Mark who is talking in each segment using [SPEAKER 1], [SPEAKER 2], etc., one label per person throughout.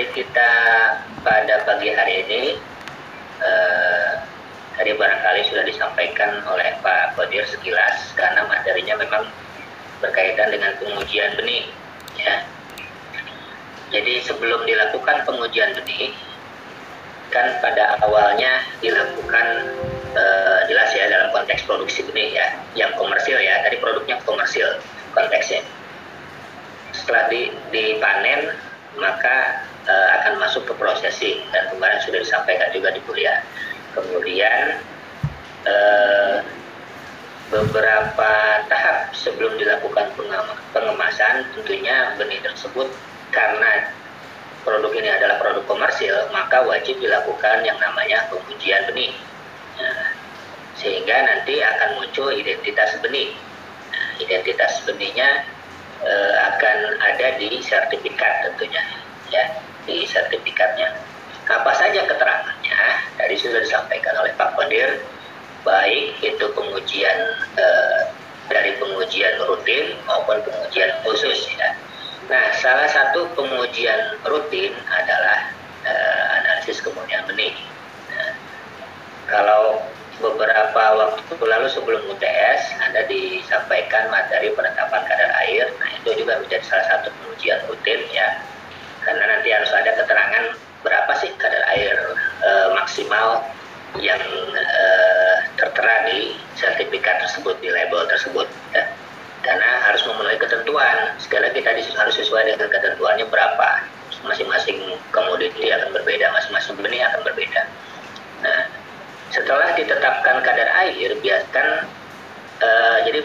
[SPEAKER 1] materi kita pada pagi hari ini eh, tadi barangkali sudah disampaikan oleh Pak Kodir sekilas karena materinya memang berkaitan dengan pengujian benih ya. Jadi sebelum dilakukan pengujian benih kan pada awalnya dilakukan uh, jelas ya dalam konteks produksi benih ya yang komersil ya tadi produknya komersil konteksnya setelah di, dipanen maka uh, akan masuk ke prosesi dan kemarin sudah disampaikan juga di kuliah kemudian uh, beberapa tahap sebelum dilakukan pengemasan tentunya benih tersebut karena produk ini adalah produk komersil, maka wajib dilakukan yang namanya pengujian benih. Nah, sehingga nanti akan muncul identitas benih. Nah, identitas benihnya e, akan ada di sertifikat tentunya, ya di sertifikatnya. Apa saja keterangannya? Tadi sudah disampaikan oleh Pak Kodir, baik itu pengujian e, dari pengujian rutin maupun pengujian khusus ya Nah, salah satu pengujian rutin adalah uh, analisis kemudian benih. Nah, kalau beberapa waktu lalu sebelum UTS ada disampaikan materi penetapan kadar air. Nah, itu juga menjadi salah satu pengujian rutin ya. Karena nanti harus ada keterangan berapa sih kadar air uh, maksimal yang uh, tertera di sertifikat tersebut, di label tersebut. Ya. Karena harus memenuhi ketentuan. Sekali lagi tadi harus sesuai dengan ketentuannya berapa. Masing-masing komoditi akan berbeda masing-masing benih akan berbeda. Nah setelah ditetapkan kadar air biarkan uh, jadi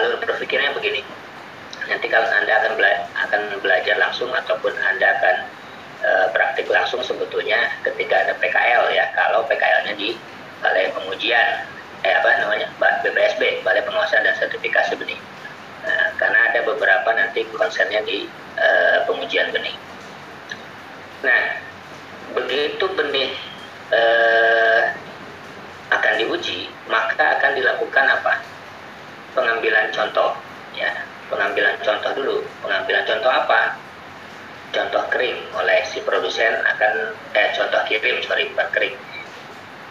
[SPEAKER 1] alur berpikirnya begini nanti kalau anda akan bela akan belajar langsung ataupun anda akan uh, praktik langsung sebetulnya ketika ada PKL ya. Kalau PKL-nya di balai pengujian eh apa namanya BPSB Balai Pengawasan dan Sertifikasi Benih. Nah, karena ada beberapa nanti konsennya di uh, pengujian benih. Nah begitu benih uh, akan diuji maka akan dilakukan apa? Pengambilan contoh ya pengambilan contoh dulu pengambilan contoh apa contoh kering oleh si produsen akan eh contoh kirim sorry bukan kering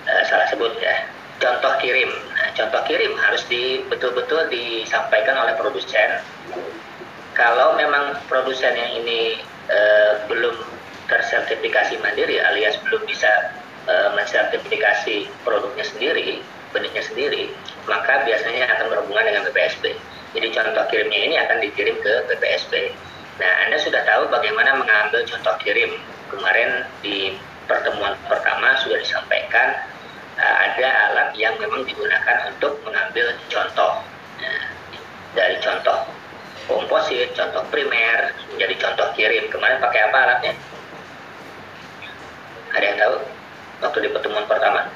[SPEAKER 1] uh, salah sebut ya contoh kirim. Nah, contoh kirim harus di betul-betul disampaikan oleh produsen. Kalau memang produsen yang ini e, belum tersertifikasi mandiri alias belum bisa e, mensertifikasi produknya sendiri, benihnya sendiri, maka biasanya akan berhubungan dengan BPSB. Jadi contoh kirimnya ini akan dikirim ke BPSB. Nah, Anda sudah tahu bagaimana mengambil contoh kirim. Kemarin di pertemuan pertama sudah disampaikan uh, ada alat yang memang digunakan untuk mengambil contoh nah, dari contoh komposit, contoh primer, menjadi contoh kirim. Kemarin pakai apa alatnya? Ada yang tahu? Waktu di pertemuan pertama?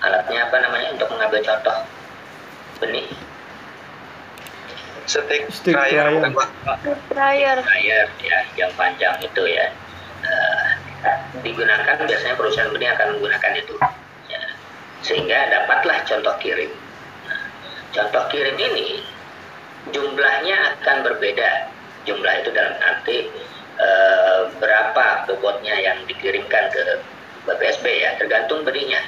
[SPEAKER 1] Alatnya apa namanya untuk mengambil contoh benih?
[SPEAKER 2] Stick, Stick dryer.
[SPEAKER 1] Dryer. Dryer, ya, yang panjang itu ya. Uh, digunakan biasanya perusahaan benih akan menggunakan itu ya. sehingga dapatlah contoh kirim nah, contoh kirim ini jumlahnya akan berbeda jumlah itu dalam arti e, berapa bobotnya yang dikirimkan ke BPSB ya tergantung benihnya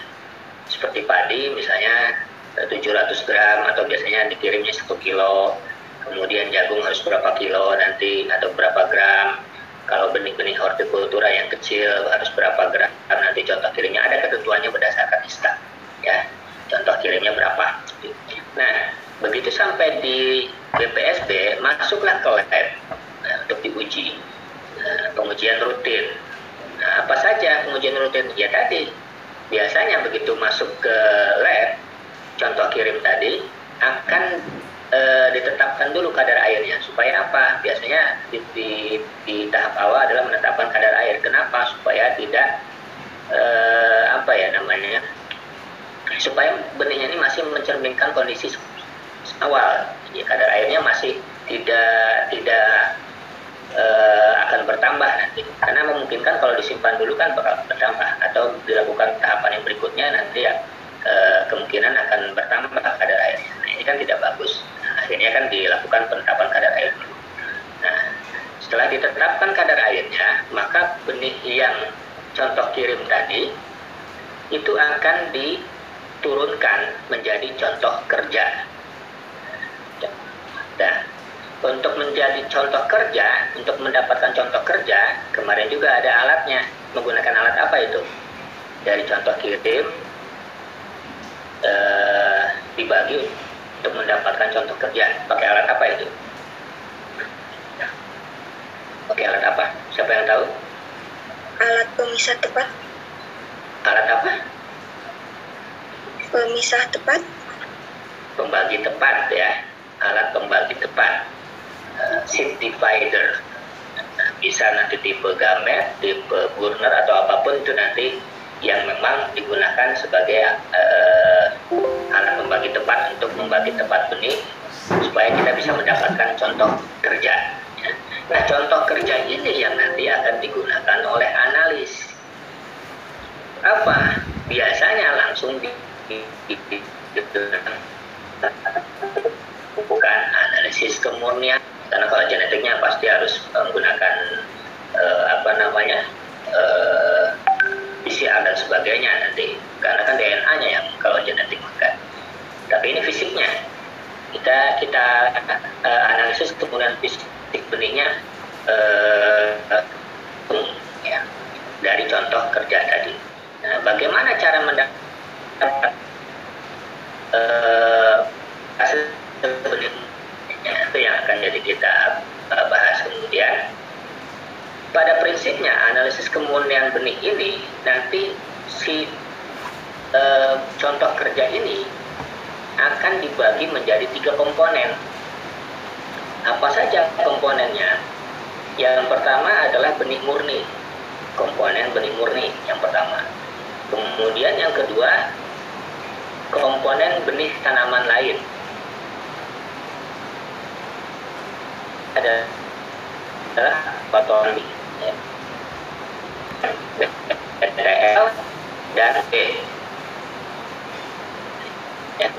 [SPEAKER 1] seperti padi misalnya 700 gram atau biasanya dikirimnya satu kilo. Kemudian jagung harus berapa kilo nanti atau berapa gram. Kalau benih-benih hortikultura yang kecil harus berapa gram. Nanti contoh kirimnya ada ketentuannya berdasarkan ISTA ya. Contoh kirimnya berapa? Nah begitu sampai di BPSB masuklah ke lab nah, untuk diuji nah, pengujian rutin. Nah, apa saja pengujian rutin? Ya tadi biasanya begitu masuk ke lab contoh kirim tadi akan e, ditetapkan dulu kadar airnya. Supaya apa? Biasanya di, di, di tahap awal adalah menetapkan kadar air. Kenapa? Supaya tidak e, apa ya namanya? Supaya benihnya ini masih mencerminkan kondisi awal. Ya, kadar airnya masih tidak tidak e, akan bertambah nanti. Karena memungkinkan kalau disimpan dulu kan bakal bertambah. Atau dilakukan tahapan yang berikutnya nanti ya e, kemungkinan akan bertambah kadar airnya nah ini kan tidak bagus akhirnya kan dilakukan penetapan kadar air. Nah, setelah ditetapkan kadar airnya, maka benih yang contoh kirim tadi itu akan diturunkan menjadi contoh kerja. Nah, untuk menjadi contoh kerja, untuk mendapatkan contoh kerja, kemarin juga ada alatnya. Menggunakan alat apa itu? Dari contoh kirim eh, dibagi untuk mendapatkan contoh kerja. Pakai alat apa itu? Pakai alat apa? Siapa yang tahu?
[SPEAKER 2] Alat pemisah tepat.
[SPEAKER 1] Alat apa?
[SPEAKER 2] Pemisah tepat.
[SPEAKER 1] Pembagi tepat ya. Alat pembagi tepat. Uh, seed divider. Bisa nanti tipe gamet, tipe burner atau apa pun itu nanti yang memang digunakan sebagai uh, alat pembagi tepat untuk membagi tepat benih supaya kita bisa mendapatkan contoh kerja. Nah, contoh kerja ini yang nanti akan digunakan oleh analis. Apa? Biasanya langsung di, di, di, di bukan analisis kemurnian karena kalau genetiknya pasti harus menggunakan uh, apa namanya uh, eh, PCR dan sebagainya nanti karena kan DNA-nya yang kalau genetik bukan tapi ini fisiknya kita kita uh, analisis kemudian fisik benihnya uh, ya, dari contoh kerja tadi. Nah, bagaimana cara mendapat uh, hasil benihnya itu yang akan jadi kita uh, bahas kemudian. Pada prinsipnya analisis kemurnian benih ini nanti si uh, contoh kerja ini akan dibagi menjadi tiga komponen apa saja komponennya? Yang pertama adalah benih murni, komponen benih murni yang pertama. Kemudian yang kedua, komponen benih tanaman lain. Ada adalah kotoran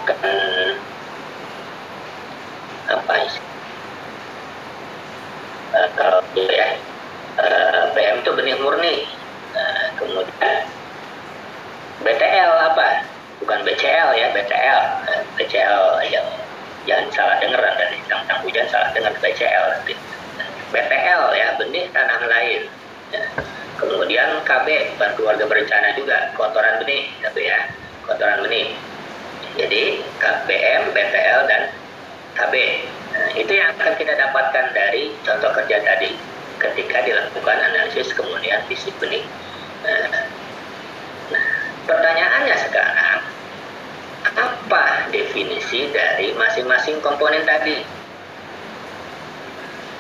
[SPEAKER 1] kan apa? Kalau ya itu murni BTL apa bukan ya BTL yang jangan salah dengar dan tentang hujan salah dengar BCL nanti BTL ya benih tanam lain ya. kemudian KB bukan keluarga berencana juga kotoran benih tapi ya kotoran benih jadi KBM, BTL dan KB Nah, itu yang akan kita dapatkan dari contoh kerja tadi ketika dilakukan analisis kemudian fisik benih. Nah, nah, pertanyaannya sekarang, apa definisi dari masing-masing komponen tadi?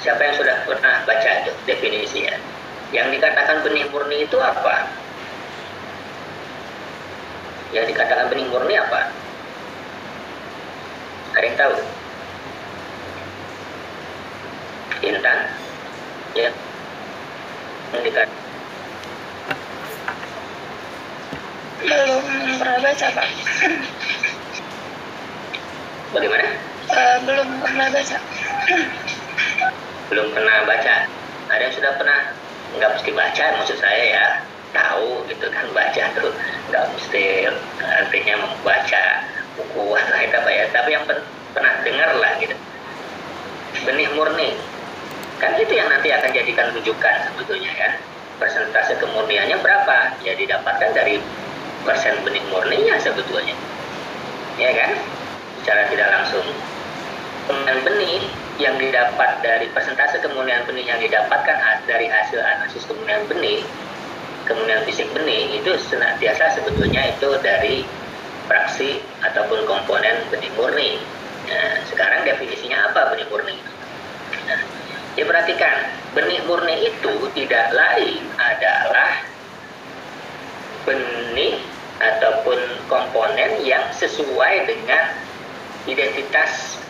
[SPEAKER 1] Siapa yang sudah pernah baca itu definisinya? Yang dikatakan benih murni itu apa? Yang dikatakan benih murni apa? Ada yang tahu? Intan ya mendekat
[SPEAKER 2] belum pernah baca pak
[SPEAKER 1] bagaimana
[SPEAKER 2] uh, belum pernah baca
[SPEAKER 1] belum pernah baca. Ada yang sudah pernah nggak mesti baca maksud saya ya tahu gitu kan baca tuh nggak mesti artinya membaca buku lain apa ya tapi yang pernah dengar lah gitu. Benih murni. Kan itu yang nanti akan jadikan rujukan sebetulnya kan persentase kemurniannya berapa? Ya didapatkan dari persen benih murninya sebetulnya. Ya kan? Secara tidak langsung. Kemudian benih yang didapat dari persentase kemurnian benih yang didapatkan dari hasil analisis kemurnian benih kemurnian fisik benih itu senantiasa sebetulnya itu dari fraksi ataupun komponen benih murni. Nah, sekarang definisinya apa benih murni? Nah, perhatikan, benih murni itu tidak lain adalah benih ataupun komponen yang sesuai dengan identitas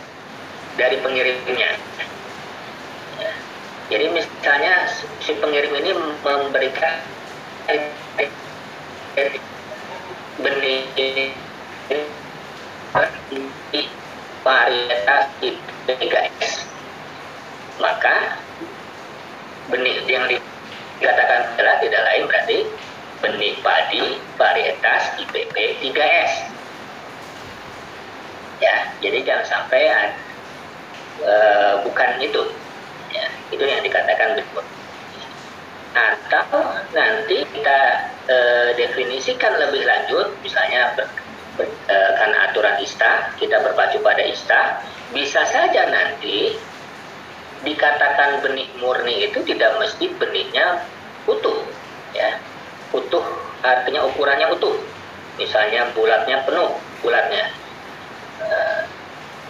[SPEAKER 1] dari pengirimnya. Ya. Jadi misalnya si pengirim ini memberikan benih varietas IPGS maka benih yang dikatakan adalah tidak lain berarti benih padi varietas IPP 3S. Ya, jadi jangan sampai uh, bukan itu. Ya, itu yang dikatakan benih. Atau nanti kita uh, definisikan lebih lanjut, misalnya ber, ber, uh, karena aturan ISTA, kita berpacu pada ISTA, bisa saja nanti dikatakan benih murni itu tidak mesti benihnya utuh, ya utuh artinya ukurannya utuh misalnya bulatnya penuh bulatnya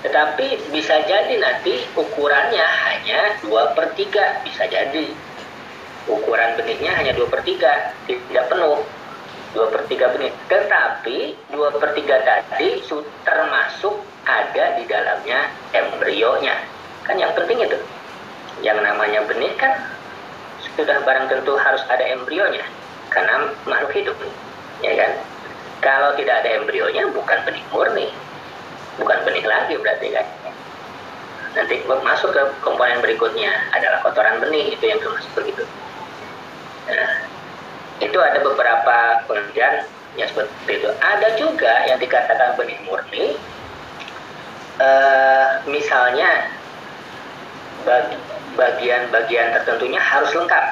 [SPEAKER 1] tetapi bisa jadi nanti ukurannya hanya 2 per 3 bisa jadi. Ukuran benihnya hanya 2 per 3 tidak penuh. 2 per 3 benih. Tetapi 2 per 3 tadi termasuk ada di dalamnya embrionya. Kan yang penting itu. Yang namanya benih kan sudah barang tentu harus ada embrionya. Karena makhluk hidup. Ya kan? Kalau tidak ada embrionya bukan benih murni bukan benih lagi berarti kan? Nanti masuk ke komponen berikutnya adalah kotoran benih itu yang termasuk begitu. Nah, itu ada beberapa pengertian yang seperti itu. Ada juga yang dikatakan benih murni uh, misalnya bagian-bagian tertentunya harus lengkap.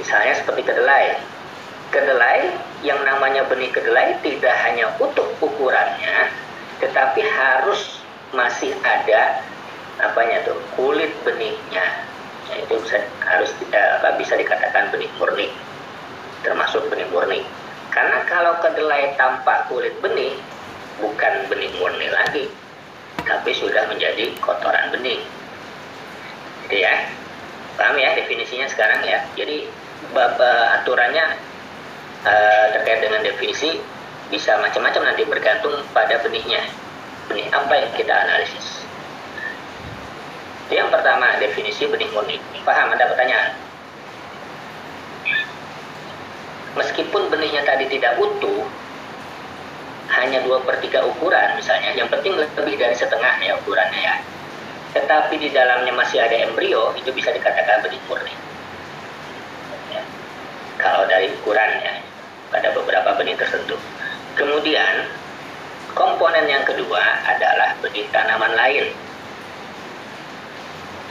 [SPEAKER 1] Misalnya seperti kedelai. Kedelai yang namanya benih kedelai tidak hanya utuh ukurannya, tetapi harus masih ada apanya tuh kulit benihnya. Nah, itu bisa harus tidak apa, bisa dikatakan benih murni, termasuk benih murni. Karena kalau kedelai tanpa kulit benih bukan benih murni lagi, tapi sudah menjadi kotoran benih. Gitu ya. Paham ya definisinya sekarang ya. Jadi bapak aturannya uh, terkait dengan definisi bisa macam-macam nanti bergantung pada benihnya. Benih apa yang kita analisis. Yang pertama definisi benih murni. Paham? Ada pertanyaan? Meskipun benihnya tadi tidak utuh, hanya 2 per 3 ukuran misalnya, yang penting lebih dari setengah ya ukurannya ya tetapi di dalamnya masih ada embrio, itu bisa dikatakan benih murni. Ya. Kalau dari ukurannya, pada beberapa benih tertentu. Kemudian, komponen yang kedua adalah benih tanaman lain.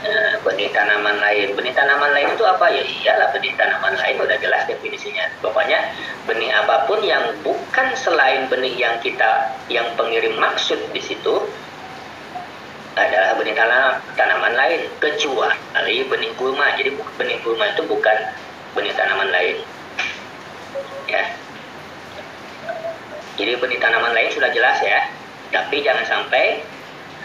[SPEAKER 1] Nah, benih tanaman lain. Benih tanaman lain itu apa? Ya iyalah benih tanaman lain udah jelas definisinya. Pokoknya benih apa pun yang bukan selain benih yang kita yang pengirim maksud di situ adalah benih tanam, tanaman lain kecuali benih gulma. Jadi benih gulma itu bukan benih tanaman lain. Ya. Jadi benih tanaman lain sudah jelas ya. Tapi jangan sampai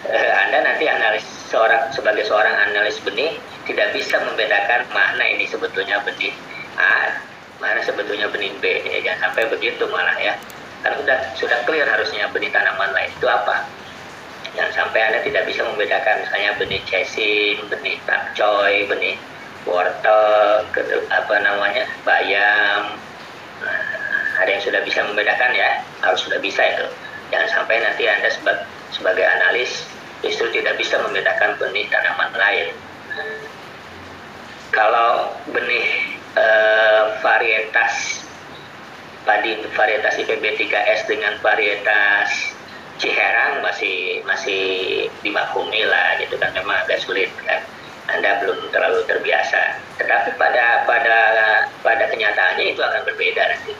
[SPEAKER 1] eh, Anda nanti analis seorang sebagai seorang analis benih tidak bisa membedakan mana ini sebetulnya benih A, mana sebetulnya benih B. Ya, jangan sampai begitu malah ya. Kan sudah sudah clear harusnya benih tanaman lain itu apa Jangan sampai Anda tidak bisa membedakan misalnya benih cacing, benih pakcoy, benih wortel, apa namanya, bayam. Ada yang sudah bisa membedakan ya, harus sudah bisa itu. Jangan sampai nanti Anda sebagai, sebagai analis justru tidak bisa membedakan benih tanaman lain. Kalau benih eh, varietas padi varietas IPB 3S dengan varietas Ciherang masih masih dimaklumi lah gitu kan memang agak sulit kan anda belum terlalu terbiasa. Tetapi pada pada pada kenyataannya itu akan berbeda nanti.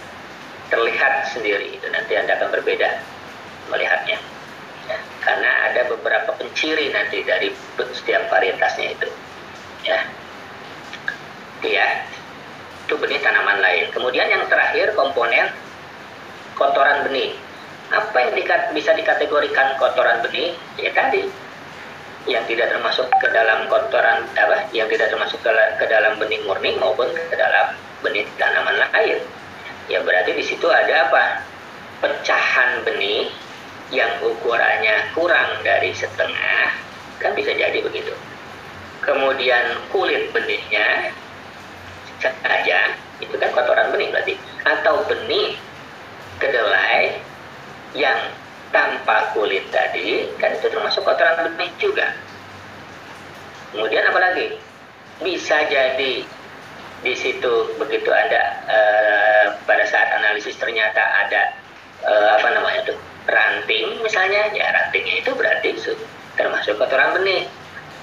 [SPEAKER 1] Terlihat sendiri itu nanti anda akan berbeda melihatnya. Ya, karena ada beberapa penciri nanti dari setiap varietasnya itu. Ya. Itu ya itu benih tanaman lain. Kemudian yang terakhir komponen kotoran benih. Apa yang dikat, bisa dikategorikan kotoran benih? Ya tadi yang tidak termasuk ke dalam kotoran apa yang tidak termasuk ke, ke dalam benih murni maupun ke dalam benih tanaman lain. Ya berarti di situ ada apa? Pecahan benih yang ukurannya kurang dari setengah kan bisa jadi begitu. Kemudian kulit benihnya saja itu kan kotoran benih berarti atau benih kedelai yang tanpa kulit tadi kan itu termasuk kotoran benih juga. Kemudian apa lagi? bisa jadi di situ begitu ada uh, pada saat analisis ternyata ada uh, apa namanya tuh ranting misalnya ya rantingnya itu berarti termasuk kotoran benih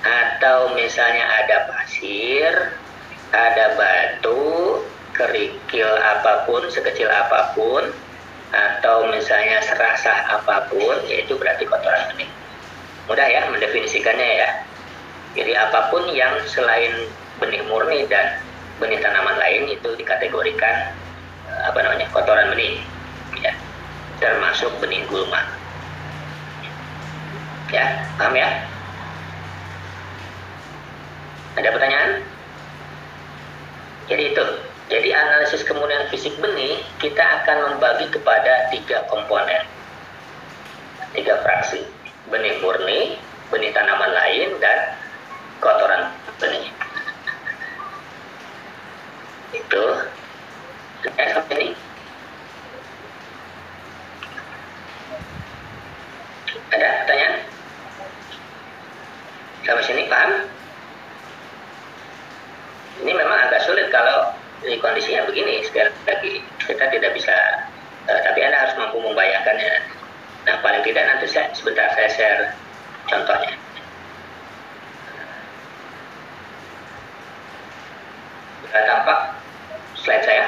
[SPEAKER 1] atau misalnya ada pasir ada batu kerikil apa pun sekecil apa pun atau misalnya serasa apa pun yaitu berarti kotoran benih. Mudah ya mendefinisikannya ya. Jadi apa pun yang selain benih murni dan benih tanaman lain itu dikategorikan eh, apa namanya kotoran benih ya. Termasuk benih gulma. Ya paham ya? Ada pertanyaan? Jadi itu jadi analisis kemudian fisik benih kita akan membagi kepada tiga komponen. Tiga fraksi. Benih murni benih tanaman lain dan kotoran benih. Itu. Eh, ini. Ada pertanyaan? Sampai sini paham? Ini memang agak sulit kalau di kondisinya begini sekali lagi kita tidak bisa uh, tapi anda harus mampu membayangkannya. Nah paling tidak nanti saya sebentar saya share contohnya. Sudah tampak slide saya?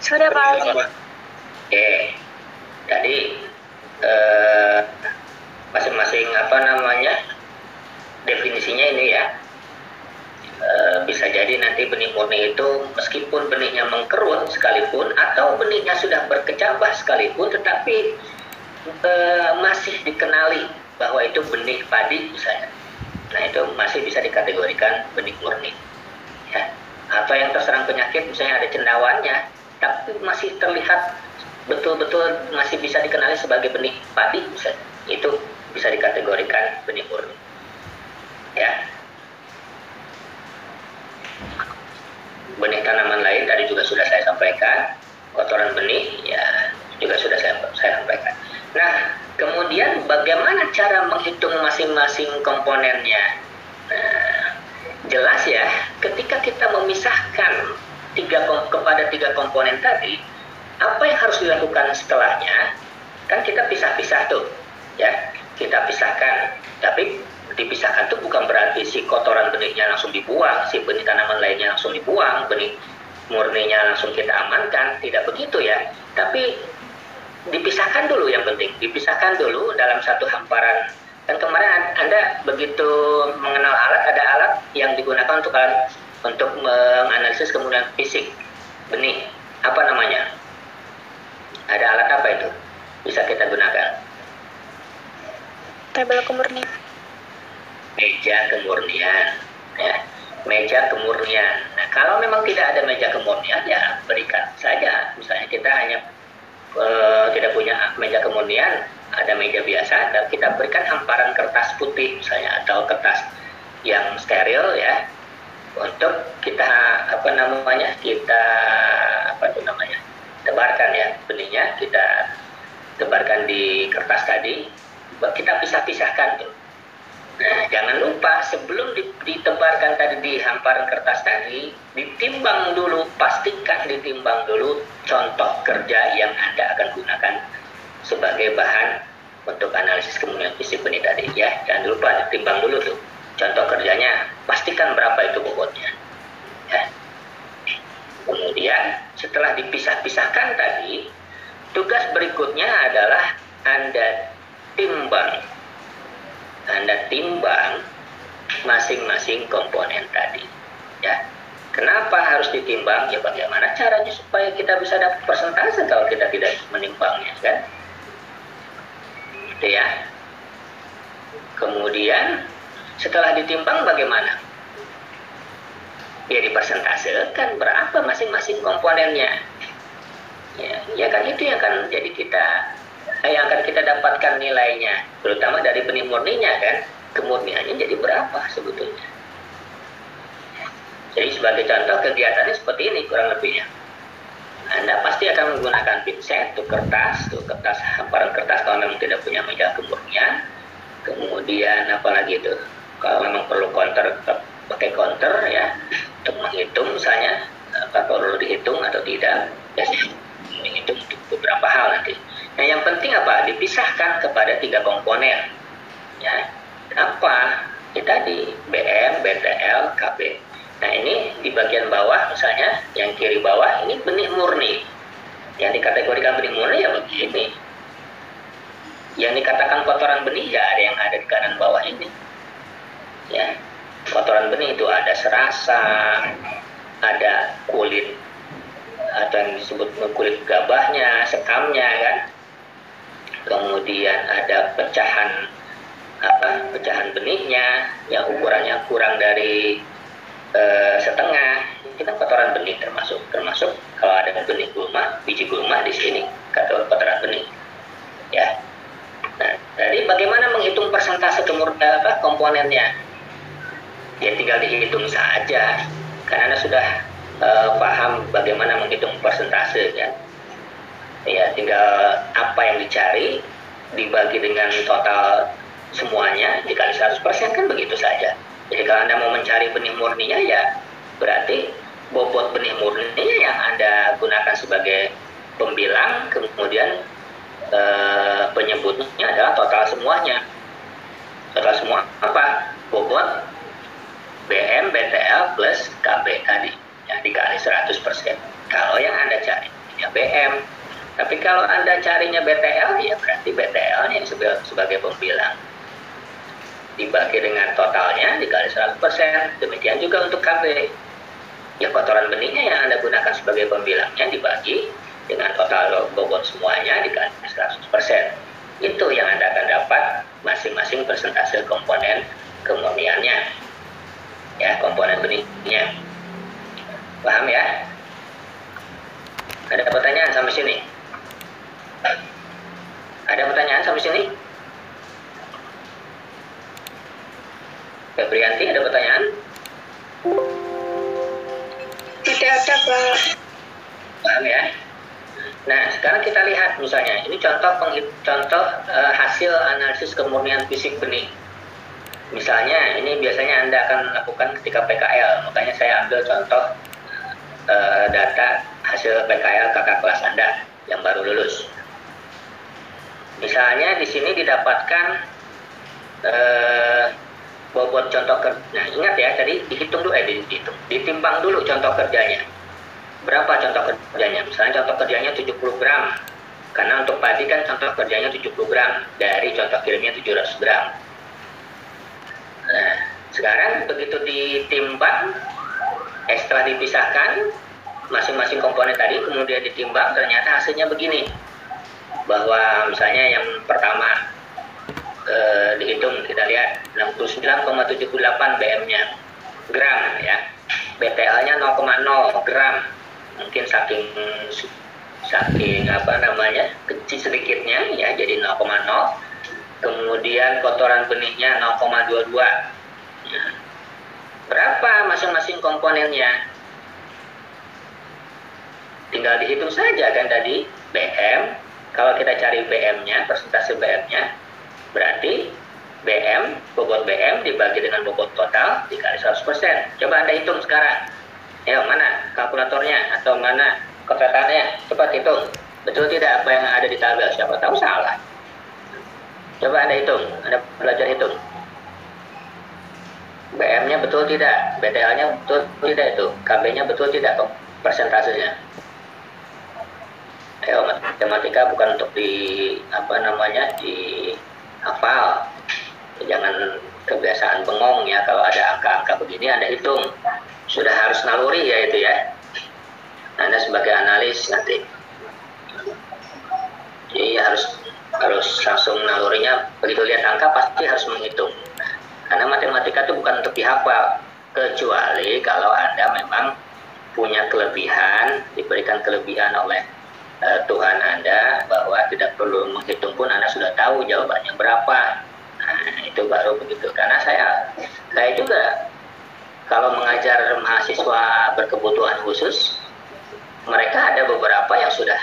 [SPEAKER 2] Sudah Pak.
[SPEAKER 1] Oke, jadi eh, masing-masing apa namanya definisinya ini ya eh, bisa jadi nanti benih murni itu meskipun benihnya mengkerut sekalipun atau benihnya sudah berkecambah sekalipun tetapi eh, masih dikenali bahwa itu benih padi misalnya. Nah itu masih bisa dikategorikan benih murni. Ya atau yang terserang penyakit misalnya ada cendawannya tapi masih terlihat betul-betul masih bisa dikenali sebagai benih padi misalnya. Itu bisa dikategorikan benih murni. Ya benih tanaman lain tadi juga sudah saya sampaikan. Kotoran benih ya juga sudah saya, saya sampaikan. Nah kemudian bagaimana cara menghitung masing-masing komponennya? Nah, jelas ya ketika kita memisahkan tiga kepada tiga komponen tadi apa yang harus dilakukan setelahnya? Kan kita pisah-pisah tuh ya. Kita pisahkan tapi dipisahkan tuh bukan berarti si kotoran benihnya langsung dibuang si benih tanaman lainnya langsung dibuang benih murninya langsung kita amankan tidak begitu ya tapi dipisahkan dulu yang penting dipisahkan dulu dalam satu hamparan kan kemarin Anda begitu mengenal alat, ada alat yang digunakan untuk untuk menganalisis kemudian fisik benih. Apa namanya? Ada alat apa itu? Bisa kita gunakan.
[SPEAKER 2] Tabel kemurnian.
[SPEAKER 1] Meja kemurnian. Ya, meja kemurnian. Nah, kalau memang tidak ada meja kemurnian, ya berikan saja. Misalnya kita hanya uh, tidak punya meja kemurnian, ada meja biasa dan kita berikan hamparan kertas putih misalnya atau kertas yang steril ya untuk kita apa namanya kita apa itu namanya tebarkan ya benihnya kita tebarkan di kertas tadi kita pisah-pisahkan tuh jangan lupa sebelum ditebarkan tadi di hamparan kertas tadi ditimbang dulu pastikan ditimbang dulu contoh kerja yang anda akan gunakan sebagai bahan untuk analisis kemudian fisik benih tadi ya jangan lupa ditimbang dulu tuh contoh kerjanya pastikan berapa itu bobotnya ya. kemudian setelah dipisah-pisahkan tadi tugas berikutnya adalah anda timbang anda timbang masing-masing komponen tadi ya Kenapa harus ditimbang? Ya bagaimana caranya supaya kita bisa dapat persentase kalau kita tidak menimbangnya kan? gitu ya. Kemudian setelah ditimbang bagaimana? Ya dipersentasekan berapa masing-masing komponennya. Ya, ya kan itu yang akan jadi kita yang akan kita dapatkan nilainya, terutama dari benih murninya kan, kemurniannya jadi berapa sebetulnya. Jadi sebagai contoh kegiatannya seperti ini kurang lebihnya. Anda pasti akan menggunakan pinset, tuh kertas, tuh kertas hamparan kertas kalau memang tidak punya meja kemurnian. Kemudian apalagi itu, kalau memang perlu counter pakai counter ya untuk menghitung misalnya apa perlu dihitung atau tidak biasanya menghitung untuk beberapa hal nanti nah yang penting apa? Dipisahkan kepada tiga komponen. Ya apa ya tadi BM BTL KB nah ini di bagian bawah misalnya yang kiri bawah ini benih murni. Yang dikategorikan benih murni ya begini. Yang dikatakan kotoran benih ya ada yang ada di kanan bawah ini. Ya kotoran benih itu ada serasa ada kulit atau yang disebut kulit gabahnya sekamnya kan kemudian ada pecahan apa pecahan benihnya yang ukurannya kurang dari eh, setengah. Kan kotoran benih termasuk termasuk kalau ada benih gulma biji gulma di sini kata kotoran benih. Ya. Nah dari bagaimana menghitung persentase kemur apa komponennya? Ya tinggal dihitung saja. Karena sudah uh, paham bagaimana menghitung persentase ya tinggal apa yang dicari dibagi dengan total semuanya dikali 100% kan begitu saja. Jadi kalau anda mau mencari benih murninya ya berarti bobot benih murninya yang anda gunakan sebagai pembilang kemudian uh, penyebutnya adalah total semuanya. Total semua apa? Bobot BM BTL plus KB tadi ya dikali 100% kalau yang anda cari ya BM tapi kalau anda carinya BTL ya berarti BTL yang sebagai, pembilang. Dibagi dengan totalnya dikali 100% demikian juga untuk KB ya kotoran benihnya yang anda gunakan sebagai pembilangnya dibagi dengan total bobot semuanya dikali 100% itu yang anda akan dapat masing-masing persentase komponen kemurniannya. Ya komponen benihnya. Paham ya? Ada pertanyaan sampai sini ada pertanyaan sampai sini? Febrianti ada pertanyaan?
[SPEAKER 2] Tidak ada, Pak.
[SPEAKER 1] paham ya? Nah sekarang kita lihat misalnya ini contoh contoh uh, hasil analisis kemurnian fisik benih. Misalnya, ini biasanya Anda akan lakukan ketika PKL, makanya saya ambil contoh uh, data hasil PKL kakak kelas Anda yang baru lulus. Misalnya di sini didapatkan uh, bobot contoh kerja. Nah, ingat ya, tadi dihitung dulu, eh dihitung, ditimbang dulu contoh kerjanya. Berapa contoh kerjanya? Misalnya contoh kerjanya 70 gram. Karena untuk padi kan contoh kerjanya 70 gram, dari contoh kirimnya 700 gram Nah, sekarang begitu ditimbang, eh, setelah dipisahkan masing-masing komponen tadi, kemudian ditimbang, ternyata hasilnya begini. Bahwa misalnya yang pertama eh, dihitung, kita lihat 69,78 BM-nya gram ya. BTL-nya 0,0 gram. Mungkin saking saking apa namanya kecil sedikitnya ya jadi 0,0 kemudian kotoran benihnya 0,22 ya. berapa masing-masing komponennya tinggal dihitung saja kan tadi BM kalau kita cari BM-nya persentase BM-nya berarti BM bobot BM dibagi dengan bobot total dikali 100% coba anda hitung sekarang. Ya mana kalkulatornya atau mana kotatannya cepat hitung betul tidak apa yang ada di tabel? Siapa tahu salah. Coba Anda hitung, Anda belajar hitung. BM-nya betul tidak, BTL-nya betul tidak itu, KB-nya betul tidak? Persentasenya. Ayo, matematika bukan untuk di apa namanya di hafal. Jangan kebiasaan bengong ya kalau ada angka-angka begini Anda hitung. Sudah harus naluri ya itu ya. Anda sebagai analis nanti. Jadi harus harus langsung nalurinya begitu lihat angka pasti harus menghitung karena matematika itu bukan untuk dihafal kecuali kalau anda memang punya kelebihan diberikan kelebihan oleh uh, Tuhan anda bahwa tidak perlu menghitung pun anda sudah tahu jawabannya berapa. Nah itu baru begitu. Karena saya saya juga kalau mengajar mahasiswa berkebutuhan khusus mereka ada beberapa yang sudah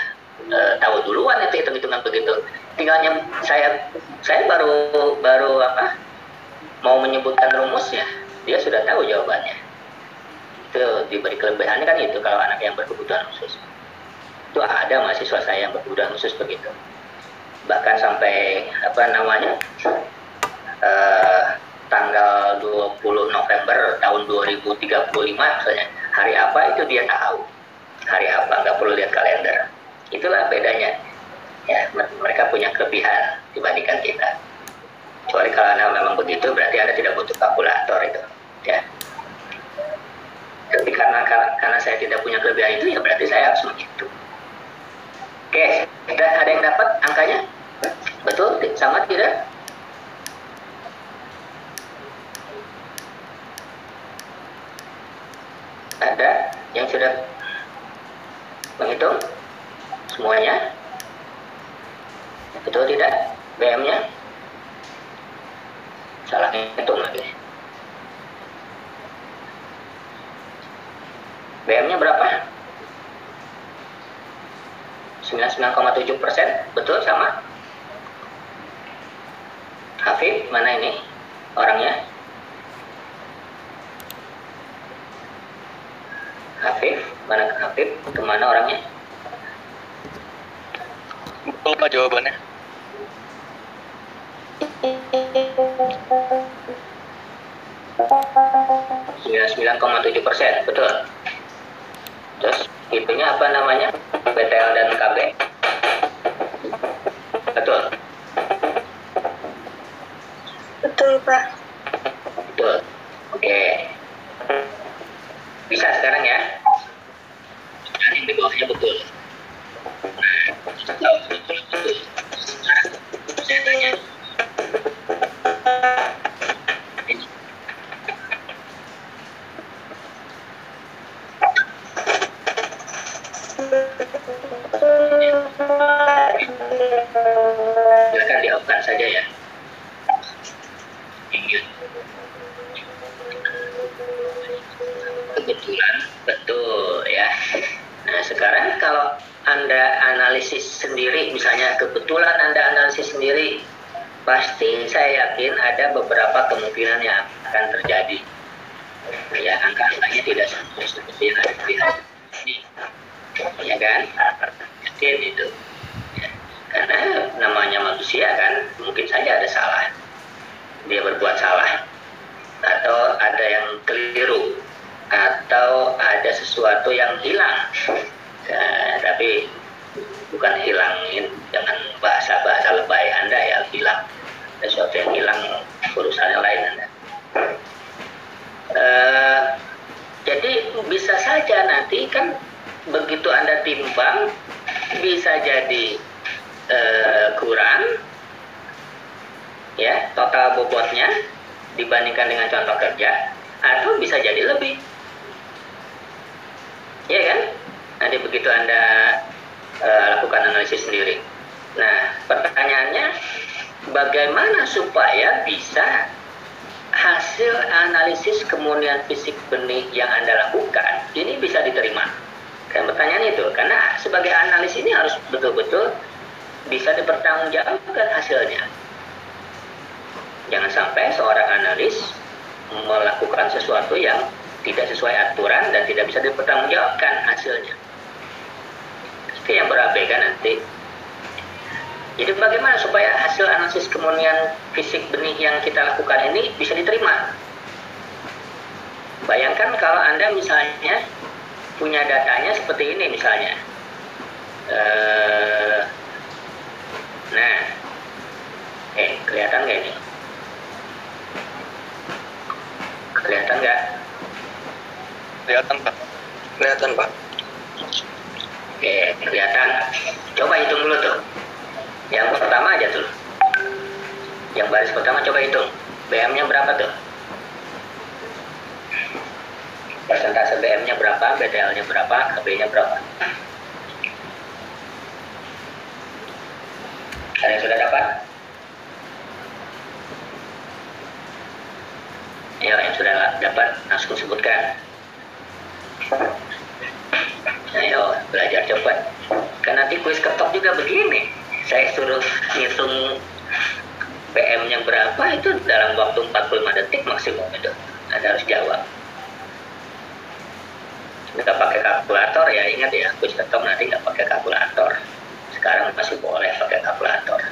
[SPEAKER 1] uh, tahu duluan itu hitung-hitungan begitu. Tinggalnya saya saya baru baru apa mau menyebutkan rumusnya dia sudah tahu jawabannya. Itu diberi kelebihannya kan itu kalau anak yang berkebutuhan khusus itu ada mahasiswa saya yang berkebutuhan khusus begitu. Bahkan sampai apa namanya uh, tanggal 20 November tahun 2035 misalnya hari apa itu dia tahu. Hari apa nggak perlu lihat kalender. Itulah bedanya. Ya mereka punya kelebihan dibandingkan kita. Kecuali kalau memang begitu berarti anda tidak butuh kalkulator itu ya. Tapi karena karena saya tidak punya kelebihan itu ya berarti saya harus begitu oke kita ada yang dapat angkanya? Betul sama tidak? Ada yang sudah menghitung semuanya? Betul tidak? BM nya salah hitung lagi. BM nya berapa 99,7 persen. Betul sama? Hafid mana ini orangnya? Hafif mana Hafif ke mana orangnya?
[SPEAKER 3] Betul pak jawabannya
[SPEAKER 1] 99,7 persen, betul. Terus itunya apa namanya? BTL dan KB. Betul.
[SPEAKER 2] Betul, Pak.
[SPEAKER 1] Betul. Oke. Bisa sekarang ya? Sekarang yang di bawahnya betul. Nah, betul, betul. Silakan diopkan saja ya. Kebetulan betul ya. Nah sekarang kalau anda analisis sendiri misalnya kebetulan anda analisis sendiri pasti saya yakin ada beberapa kemungkinan yang akan terjadi. Ya angka-angkanya tidak seperti yang ada di ya kan? Yakin itu namanya manusia kan mungkin saja ada salah. Dia berbuat salah. Atau ada yang keliru. Atau ada sesuatu yang hilang. Ya, tapi bukan hilangin. Jangan bahasa-bahasa lebay anda ya hilang. Sesuatu yang hilang urusannya lain anda. Uh, jadi bisa saja nanti kan begitu anda timbang bisa jadi uh, kurang ya total bobotnya dibandingkan dengan contoh kerja atau bisa jadi lebih. Ya kan? Nanti begitu anda uh, lakukan analisis sendiri. Nah pertanyaannya bagaimana supaya bisa hasil analisis kemunian fisik benih yang anda lakukan ini bisa diterima? Kan pertanyaan itu karena sebagai analis ini harus betul-betul bisa dipertanggungjawabkan hasilnya jangan sampai seorang analis melakukan sesuatu yang tidak sesuai aturan dan tidak bisa dipertanggungjawabkan hasilnya itu yang berabaikan nanti jadi bagaimana supaya hasil analisis kemunian fisik benih yang kita lakukan ini bisa diterima? Bayangkan kalau Anda misalnya punya datanya seperti ini misalnya. Uh, nah, eh kelihatan nggak ini? Kelihatan nggak?
[SPEAKER 3] kelihatan pak
[SPEAKER 4] Kelihatan, Pak.
[SPEAKER 1] Oke, kelihatan. Coba hitung dulu tuh. Yang pertama aja tuh. Yang baris pertama coba hitung. BM-nya berapa tuh? Persentase BM-nya berapa, BDL-nya berapa, KB-nya berapa? Yang sudah dapat? Ya, yang sudah dapat langsung sebutkan. Ayo, belajar cepat. Kan nanti kuis ketok juga begini saya suruh ngitung PM-nya berapa itu dalam waktu 45 detik maksimum itu Anda harus jawab. Nggak pakai kalkulator ya, ingat ya, quiz ketok nanti nggak pakai kalkulator. Sekarang masih boleh pakai kalkulator.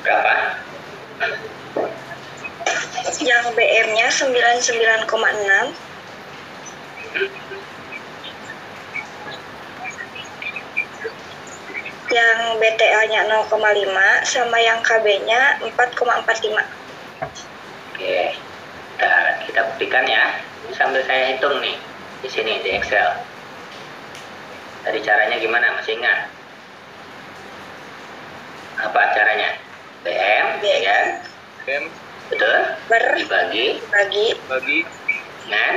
[SPEAKER 1] Berapa?
[SPEAKER 2] Yang BM-nya 99,6, yang BTL-nya 0,5, sama yang KB-nya 4,45.
[SPEAKER 1] Oke, kita, kita buktikan ya. Sambil saya hitung nih di sini di Excel. Tadi caranya gimana? Masih ingat? Apa caranya? BM, ya kan?
[SPEAKER 3] M
[SPEAKER 1] Betul?
[SPEAKER 2] Ber
[SPEAKER 1] Dibagi
[SPEAKER 2] bagi
[SPEAKER 3] bagi
[SPEAKER 1] dengan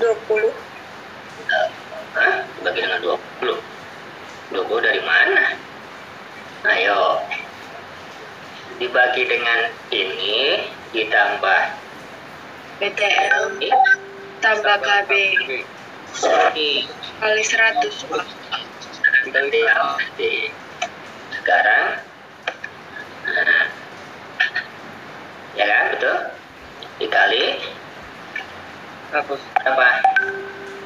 [SPEAKER 2] 20,
[SPEAKER 1] eh, hah? Dibagi dengan 20. 20 dari mana? Ayo. Dibagi dengan ini ditambah
[SPEAKER 4] BTL
[SPEAKER 1] ini
[SPEAKER 4] tambah KB kali 100 Pak.
[SPEAKER 1] nanti nanti sekarang? Nah, ya kan? Betul? Dikali?
[SPEAKER 3] 100
[SPEAKER 1] apa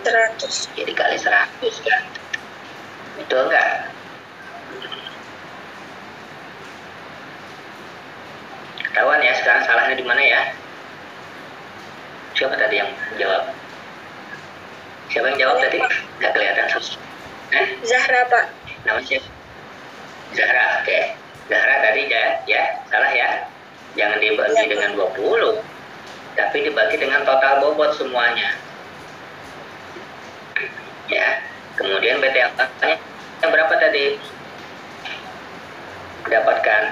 [SPEAKER 2] 100.
[SPEAKER 1] ya dikali 100 kan betul enggak ketahuan ya sekarang salahnya di mana ya? Siapa tadi yang jawab? Siapa yang jawab tadi? Nggak kelihatan. Eh
[SPEAKER 2] Zahra, Pak.
[SPEAKER 1] nama siapa? Zahra oke. Zahra tadi ya ya. Salah ya. Jangan dibagi
[SPEAKER 2] Ya.
[SPEAKER 1] dengan 20 tapi dibagi dengan total bobot semuanya. Ya kemudian BTL nya yang berapa tadi? Dapatkan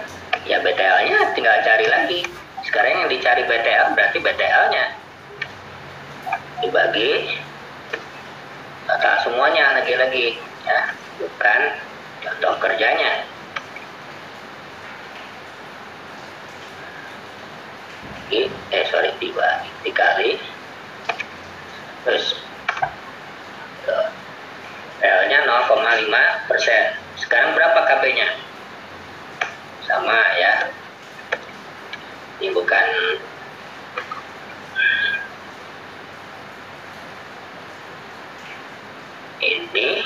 [SPEAKER 1] ya BTL nya tinggal cari lagi. Sekarang yang dicari BTL berarti BTL nya dibagi total semuanya lagi-lagi ya. Bukan contoh kerjanya. Eh sorry dibagi dikali. Terus L-nya 0,5 persen. Sekarang berapa KB-nya? Sama ya. Ini bukan ini.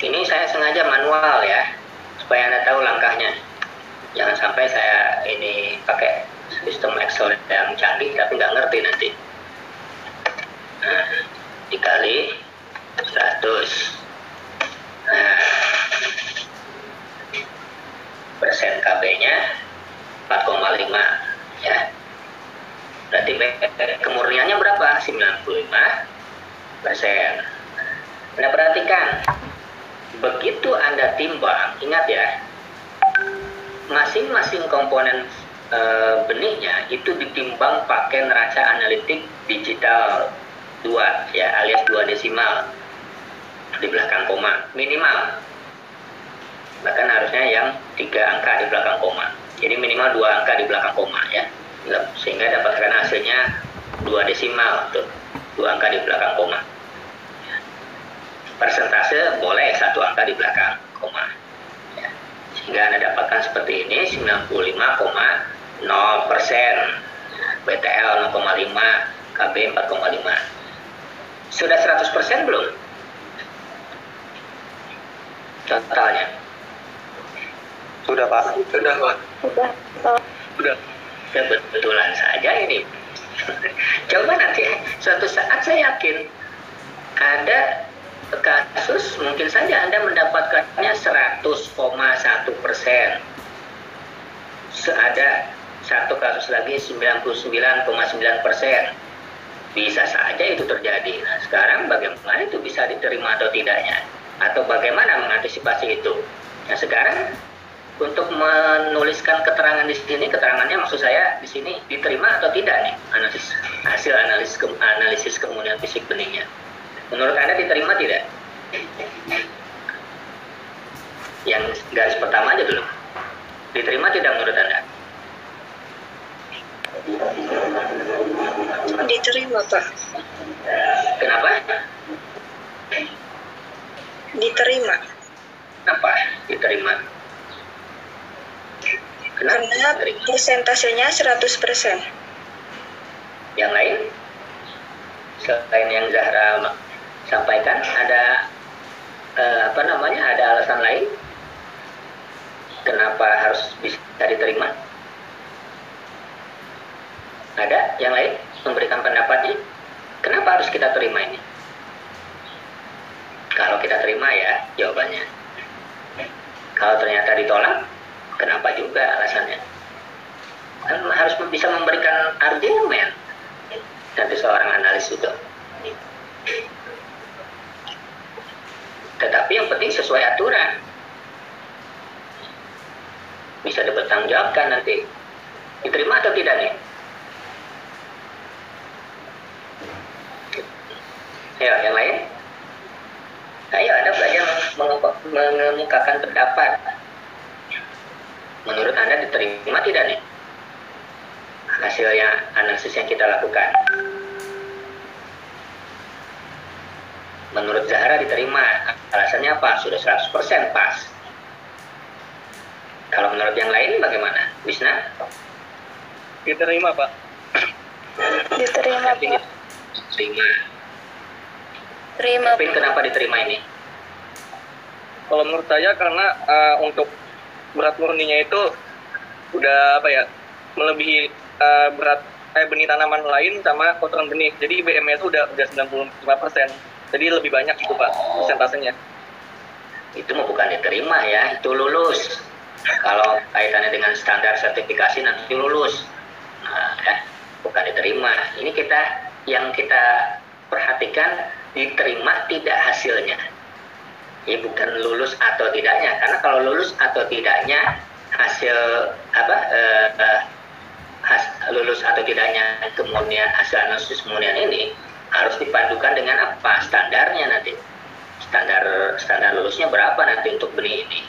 [SPEAKER 1] Ini saya sengaja manual ya, supaya anda tahu langkahnya. Jangan sampai saya ini pakai sistem Excel yang canggih tapi nggak ngerti nanti. Nah, dikali 100 nah, persen KB-nya 4,5 ya. Berarti kemurniannya berapa? 95 persen. Anda perhatikan. Begitu Anda timbang ingat ya masing-masing komponen eh, benihnya itu ditimbang pakai neraca analitik digital. 2 ya alias 2 desimal di belakang koma minimal. Bahkan harusnya yang tiga angka di belakang koma. Jadi minimal dua angka di belakang koma ya. Sehingga dapatkan hasilnya dua desimal tuh dua angka di belakang koma. Persentase boleh satu angka di belakang koma ya. sehingga anda dapatkan seperti ini 95,0 persen. BTL 0,5 KB 4,5 sudah 100% belum? Totalnya.
[SPEAKER 3] sudah pak sudah pak
[SPEAKER 2] Udah, Pak.
[SPEAKER 3] sudah
[SPEAKER 1] Kebetulan saja ini. Coba nanti suatu saat saya yakin ada kasus mungkin saja Anda mendapatkannya 100,1 persen. Ada satu kasus lagi 99,9 persen. Bisa saja itu terjadi. Nah, sekarang bagaimana itu bisa diterima atau tidaknya? Atau bagaimana mengantisipasi itu? Nah, sekarang untuk menuliskan keterangan di sini, keterangannya maksud saya di sini diterima atau tidak nih analisis hasil analisis ke, analisis kemudian fisik benihnya. Menurut Anda diterima tidak? Yang garis pertama aja dulu. Diterima tidak menurut Anda?
[SPEAKER 2] Diterima, Pak.
[SPEAKER 1] Kenapa?
[SPEAKER 2] Diterima.
[SPEAKER 1] Kenapa diterima? Kenapa
[SPEAKER 2] Karena
[SPEAKER 1] diterima?
[SPEAKER 2] persentasenya 100%.
[SPEAKER 1] Yang lain? Selain yang Zahra sampaikan, ada eh, apa namanya? Ada alasan lain? Kenapa harus bisa diterima? Ada yang lain memberikan pendapatnya? Kenapa harus kita terima ini? Kalau kita terima ya jawabannya. Kalau ternyata ditolak, kenapa juga alasannya? Kan harus bisa memberikan argumen dari seorang analis itu. Tetapi yang penting sesuai aturan. Bisa dipertanggungjawabkan nanti. Diterima atau tidak nih? Ayo, yang lain? Ayo, Anda belajar menge- mengemukakan pendapat. Menurut Anda diterima tidak nih? Hasilnya analisis yang kita lakukan. Menurut Zahra diterima. Alasannya apa? Sudah 100% pas. Kalau menurut yang lain bagaimana? Wisna?
[SPEAKER 3] Diterima, Pak.
[SPEAKER 2] Diterima, Pak.
[SPEAKER 1] diterima.
[SPEAKER 2] Terima,
[SPEAKER 1] Kevin kenapa diterima ini?
[SPEAKER 3] Kalau menurut saya karena eh, untuk berat murninya itu udah apa ya melebihi eh, berat eh, benih tanaman lain sama kotoran benih. Jadi IBM-nya itu udah udah 95%. Jadi lebih banyak itu Pak persentasenya.
[SPEAKER 1] Itu mau bukan diterima ya, itu lulus. Kalau kaitannya dengan standar sertifikasi nanti lulus. Nah, ya, bukan diterima. Ini kita yang kita perhatikan diterima tidak hasilnya. Ini bukan lulus atau tidaknya, karena kalau lulus atau tidaknya hasil apa eh, eh, has- lulus atau tidaknya kemudian hasil analisis kemudian ini harus dipadukan dengan apa? Standarnya nanti. Standar standar lulusnya berapa nanti untuk benih ini?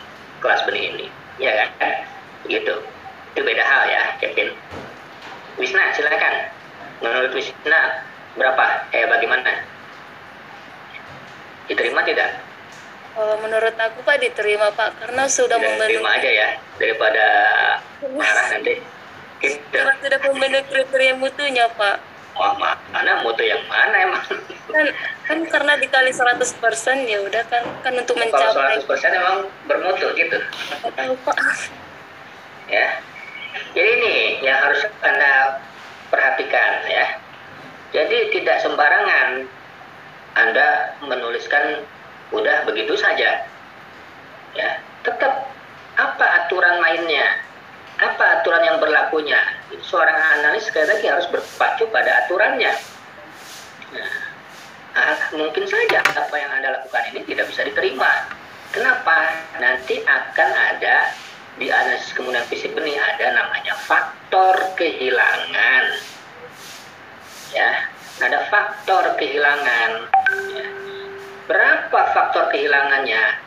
[SPEAKER 1] Kelas benih ini. Ya kan? Gitu. Itu beda hal ya Kevin. Wisna silakan. Menurut Wisna berapa? Eh bagaimana diterima tidak
[SPEAKER 5] Kalau menurut aku Pak diterima Pak karena sudah
[SPEAKER 1] tidak
[SPEAKER 5] memenuhi
[SPEAKER 1] terima aja ya daripada marah nanti
[SPEAKER 5] karena sudah memenuhi kriteria mutunya Pak.
[SPEAKER 1] Wah, mana mutu yang mana emang
[SPEAKER 5] Kan kan karena dikali 100% ya udah kan kan untuk
[SPEAKER 1] kalau
[SPEAKER 5] mencapai
[SPEAKER 1] 100% emang bermutu gitu
[SPEAKER 5] tahu Pak.
[SPEAKER 1] ya. Jadi ini yang harus Anda perhatikan ya. Jadi tidak sembarangan Anda menuliskan udah begitu saja. Ya, tetap apa aturan mainnya? Apa aturan yang berlakunya? Seorang analis sekali lagi harus berpacu pada aturannya. Nah, ah, mungkin saja apa yang Anda lakukan ini tidak bisa diterima. Kenapa? Nanti akan ada di analisis kemudian fisik benih ada namanya faktor kehilangan. Ya, ada faktor kehilangan. Berapa faktor kehilangannya?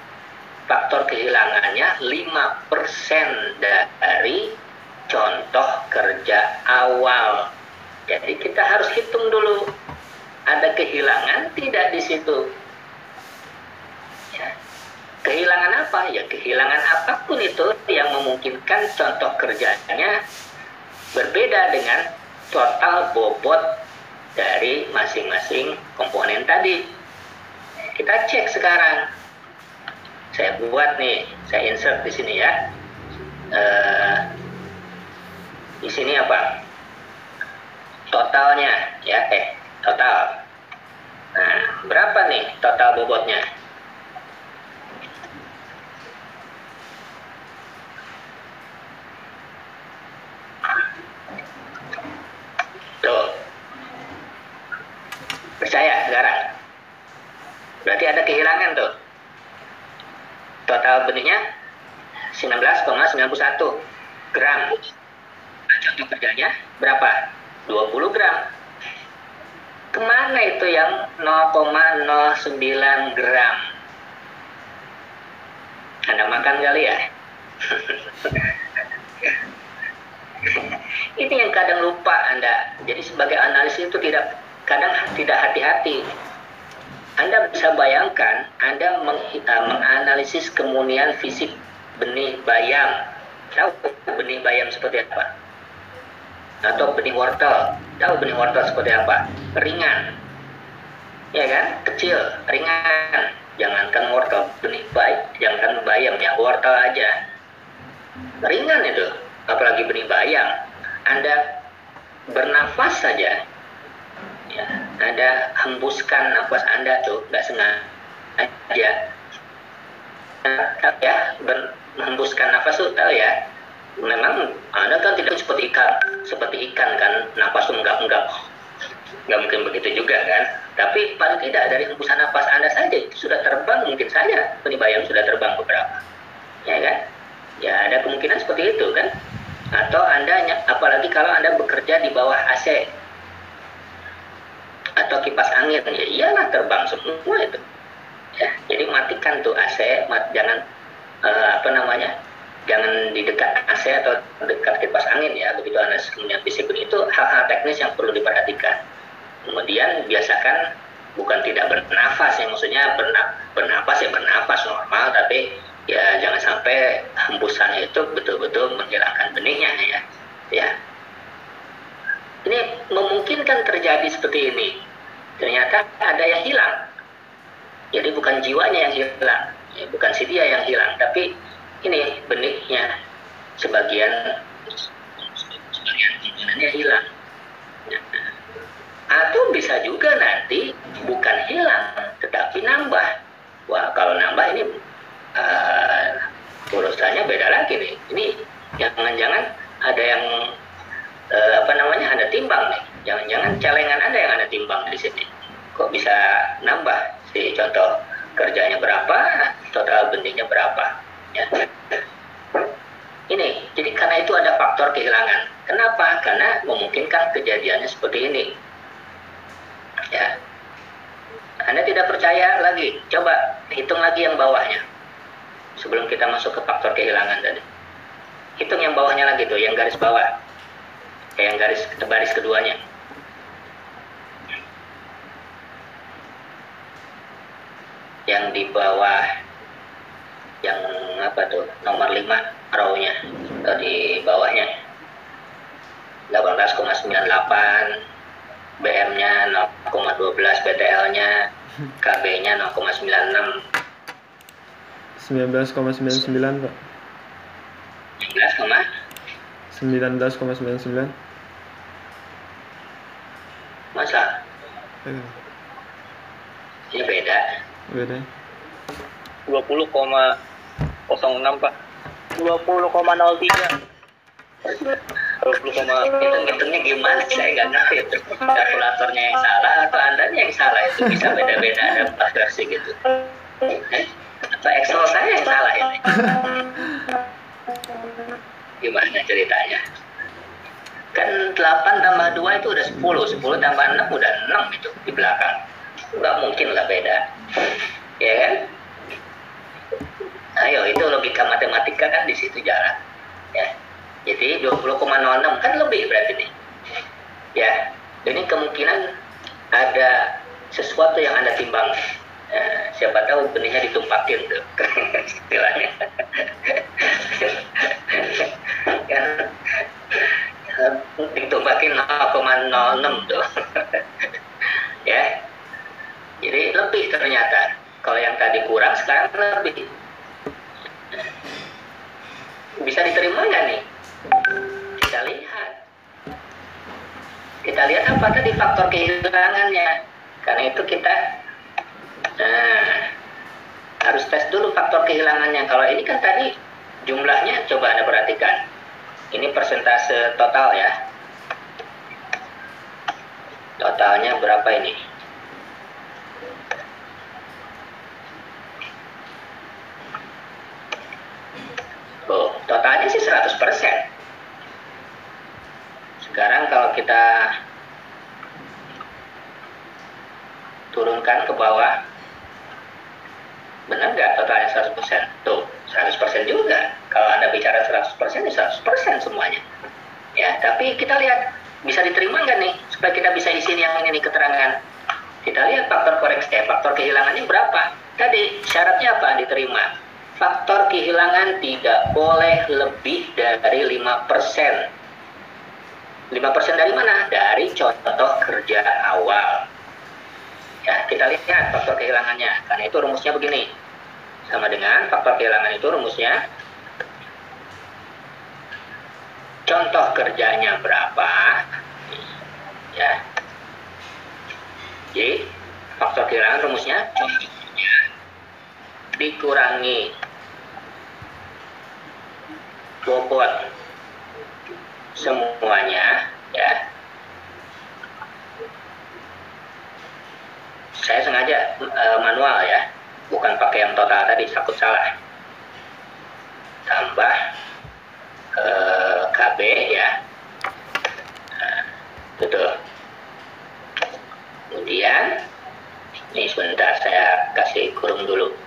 [SPEAKER 1] Faktor kehilangannya 5% dari contoh kerja awal. Jadi kita harus hitung dulu ada kehilangan tidak di situ. Ya. Kehilangan apa? Ya kehilangan apa pun itu yang memungkinkan contoh kerjanya berbeda dengan total bobot dari masing-masing komponen tadi. Kita cek sekarang. Saya buat nih, saya insert di sini ya. Eh, di sini apa? Totalnya ya, eh total. Nah, berapa nih total bobotnya? Tuh. Percaya sekarang? Berarti ada kehilangan tuh. Total benihnya 19,91 gram. Contoh kerjanya berapa? 20 gram. Ke mana itu yang 0,09 gram? Anda makan kali ya? ini yang kadang lupa Anda. Jadi sebagai analis itu tidak kadang tidak hati-hati. Anda bisa bayangkan Anda meng, uh, menganalisis kemunian fisik benih bayam. Tahu benih bayam seperti apa? Atau benih wortel. Tahu benih wortel seperti apa? Ringan. Ya kan? Kecil, ringan. Jangankan wortel, benih bayam, jangankan bayam ya, wortel aja. Ringan itu, apalagi benih bayam. Anda bernafas saja ya Anda hembuskan nafas Anda tuh nggak sengaja. Ya menghembuskan nafas tuh tahu ya. Memang Anda kan tidak seperti ikan seperti ikan kan nafas tuh enggak enggak nggak mungkin begitu juga kan. Tapi paling tidak dari hembusan nafas Anda saja itu sudah terbang mungkin saja. Benih bayam sudah terbang beberapa ya kan? Ya ada kemungkinan seperti itu kan. Atau Anda apalagi kalau Anda bekerja di bawah AC atau kipas angin. Ya iyalah terbang semua itu. Ya jadi matikan tuh AC mat, jangan uh, apa namanya jangan di dekat AC atau dekat kipas angin ya begitu anda punya fisik itu hal-hal teknis yang perlu diperhatikan. Kemudian biasakan bukan tidak bernafas ya maksudnya berna, bernafas ya bernafas normal tapi ya jangan sampai hembusannya itu betul-betul menghilangkan benihnya ya. Ya. Ini memungkinkan terjadi seperti ini. Ternyata ada yang hilang. Jadi bukan jiwanya yang hilang, ya, bukan si dia yang hilang, tapi ini benihnya sebagian sebagian hilang. Atau bisa juga nanti bukan hilang, tetapi nambah. Wah kalau nambah ini uh, urusannya beda lagi nih. Ini jangan-jangan ada yang uh, apa namanya ada timbang nih jangan-jangan celengan ada yang ada timbang di sini. Kok bisa nambah? Si contoh kerjanya berapa total benihnya berapa ya. Ini jadi karena itu ada faktor kehilangan. Kenapa? Karena memungkinkan kejadiannya seperti ini. Ya. Anda tidak percaya lagi. Coba hitung lagi yang bawahnya. Sebelum kita masuk ke faktor kehilangan tadi. Hitung yang bawahnya lagi tuh yang garis bawah. Yang garis baris keduanya yang di bawah yang apa tuh nomor 5 row-nya atau di bawahnya. 18,98 BM-nya 0,12 BTL-nya KB-nya 0,96
[SPEAKER 6] 19,99 Pak.
[SPEAKER 1] 19,
[SPEAKER 6] 19,99
[SPEAKER 1] masa?
[SPEAKER 6] Eh,
[SPEAKER 1] ini beda
[SPEAKER 6] beda.
[SPEAKER 3] 20,06 pak.
[SPEAKER 4] 20,03.
[SPEAKER 3] 20,
[SPEAKER 1] hitung-hitungnya gimana saya nggak ngerti. Itu kalkulatornya yang salah atau anda yang salah? Itu bisa beda-beda ada empat versi gitu. Eh? atau Excel saya yang salah ini gimana ceritanya? Kan 8 tambah 2 itu udah 10 10 tambah 6 udah 6 itu di belakang. Nggak mungkin lah beda ya kan? Ayo itu logika matematika kan di situ jalan ya. Jadi 20,06 kan lebih berarti nih ya. Ini kemungkinan ada sesuatu yang anda timbang ya, siapa tahu benihnya ditumpakin tuh istilahnya. Kan ditumbakin 0,06 tuh ya jadi lebih ternyata. Kalau yang tadi kurang sekarang lebih. Bisa diterima nggak nih? Kita lihat. Kita lihat apa tadi faktor kehilangannya. Karena itu kita nah, harus tes dulu faktor kehilangannya. Kalau ini kan tadi jumlahnya coba anda perhatikan. Ini persentase total ya. Totalnya berapa ini Oh, totalnya sih 100%. Sekarang kalau kita turunkan ke bawah, benar nggak totalnya 100%? Tuh, 100% juga. Kalau Anda bicara 100%, ya 100% semuanya. Ya, tapi kita lihat bisa diterima nggak nih supaya kita bisa isi yang ini nih keterangan. Kita lihat faktor koreksi, eh, faktor kehilangannya berapa. Tadi syaratnya apa diterima? Faktor kehilangan tidak boleh lebih dari 5%. 5% dari mana? Dari contoh kerja awal. Ya, kita lihat faktor kehilangannya. Karena itu rumusnya begini. Sama dengan faktor kehilangan itu rumusnya contoh kerjanya berapa ya jadi faktor kehilangan rumusnya dikurangi. Bobot. Semuanya ya. Saya sengaja eh, manual ya. Bukan pakai yang total tadi takut salah. Tambah eh, KB ya. Nah, kemudian ini sebentar saya kasih kurung dulu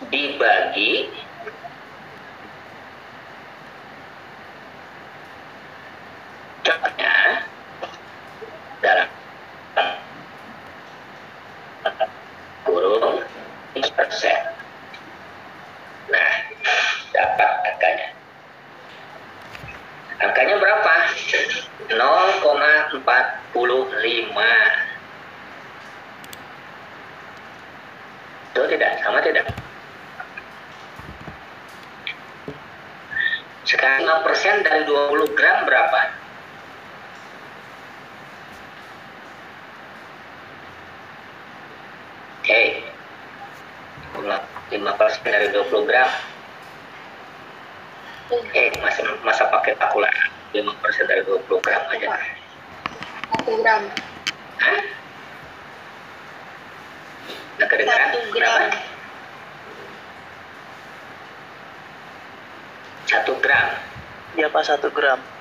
[SPEAKER 1] dibagi berapa
[SPEAKER 4] satu gram?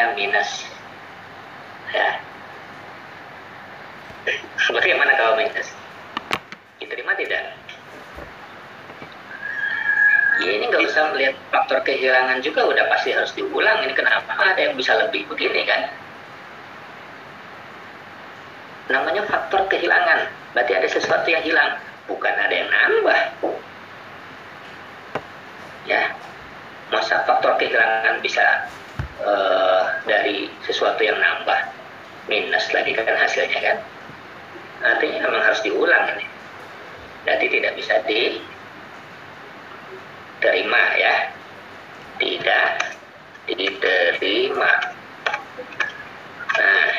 [SPEAKER 1] FK-nya minus. Ya. Bagaimana kalau minus? Diterima tidak? Ya ini nggak usah melihat faktor kehilangan juga udah pasti harus diulang. Ini kenapa ada yang bisa lebih begini kan? Namanya faktor kehilangan. Berarti ada sesuatu yang hilang, bukan ada yang nambah. Ya, masa faktor kehilangan bisa eh, dari sesuatu yang nambah minus lagi kan hasilnya kan. Artinya memang harus diulang ini. Nanti tidak bisa diterima ya. Tidak diterima. Nah.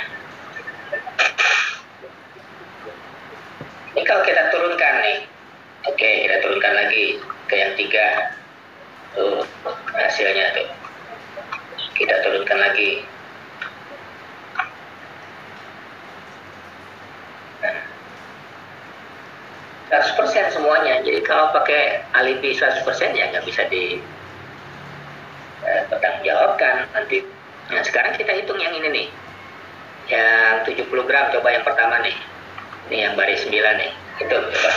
[SPEAKER 1] Ini kalau kita turunkan nih. Oke kita turunkan lagi ke yang tiga. Tuh hasilnya tuh tidak turunkan lagi. Nah, 100% semuanya. Jadi kalau pakai alibi 100% ya nggak bisa di eh, jawabkan nanti nah sekarang kita hitung yang ini nih. Yang 70 gram coba yang pertama nih. Ini yang baris 9 nih. Itu coba.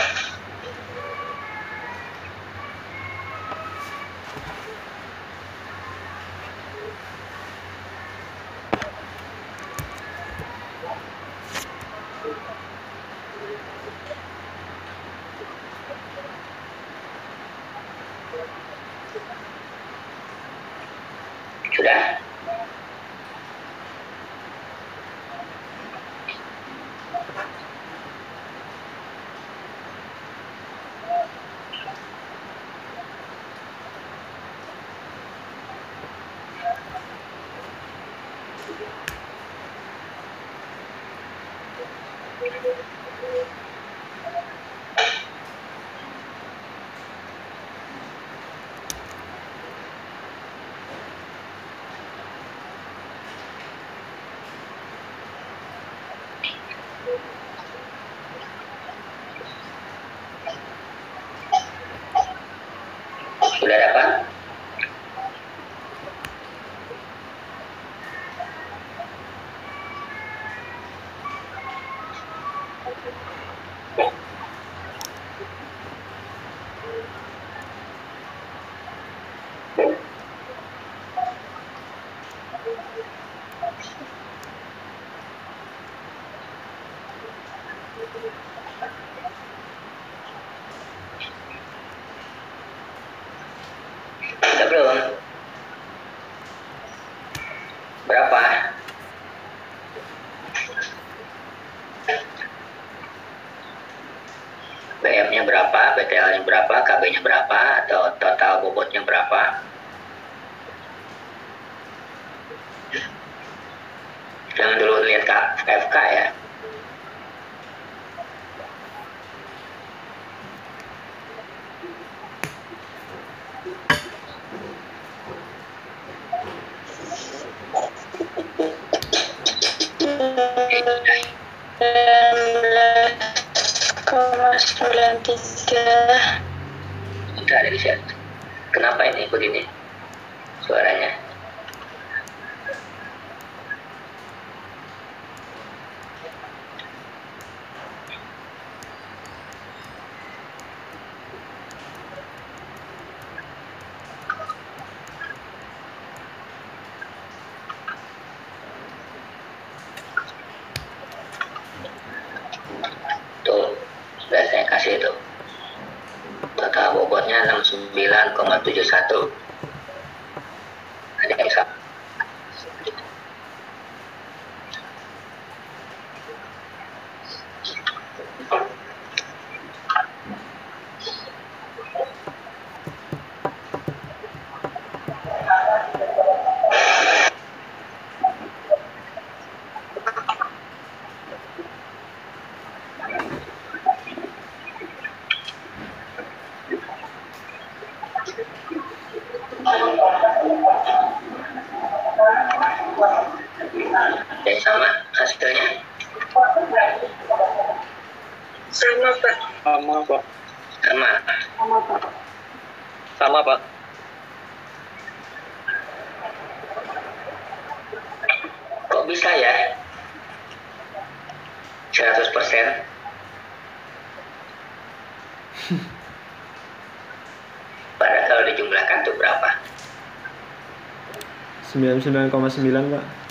[SPEAKER 1] jam
[SPEAKER 2] 9,9 pak.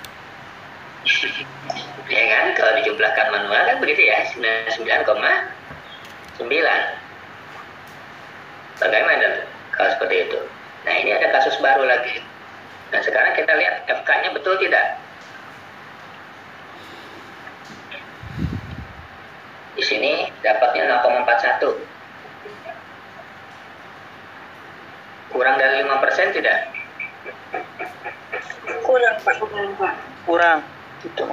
[SPEAKER 1] kurang.
[SPEAKER 3] Gitu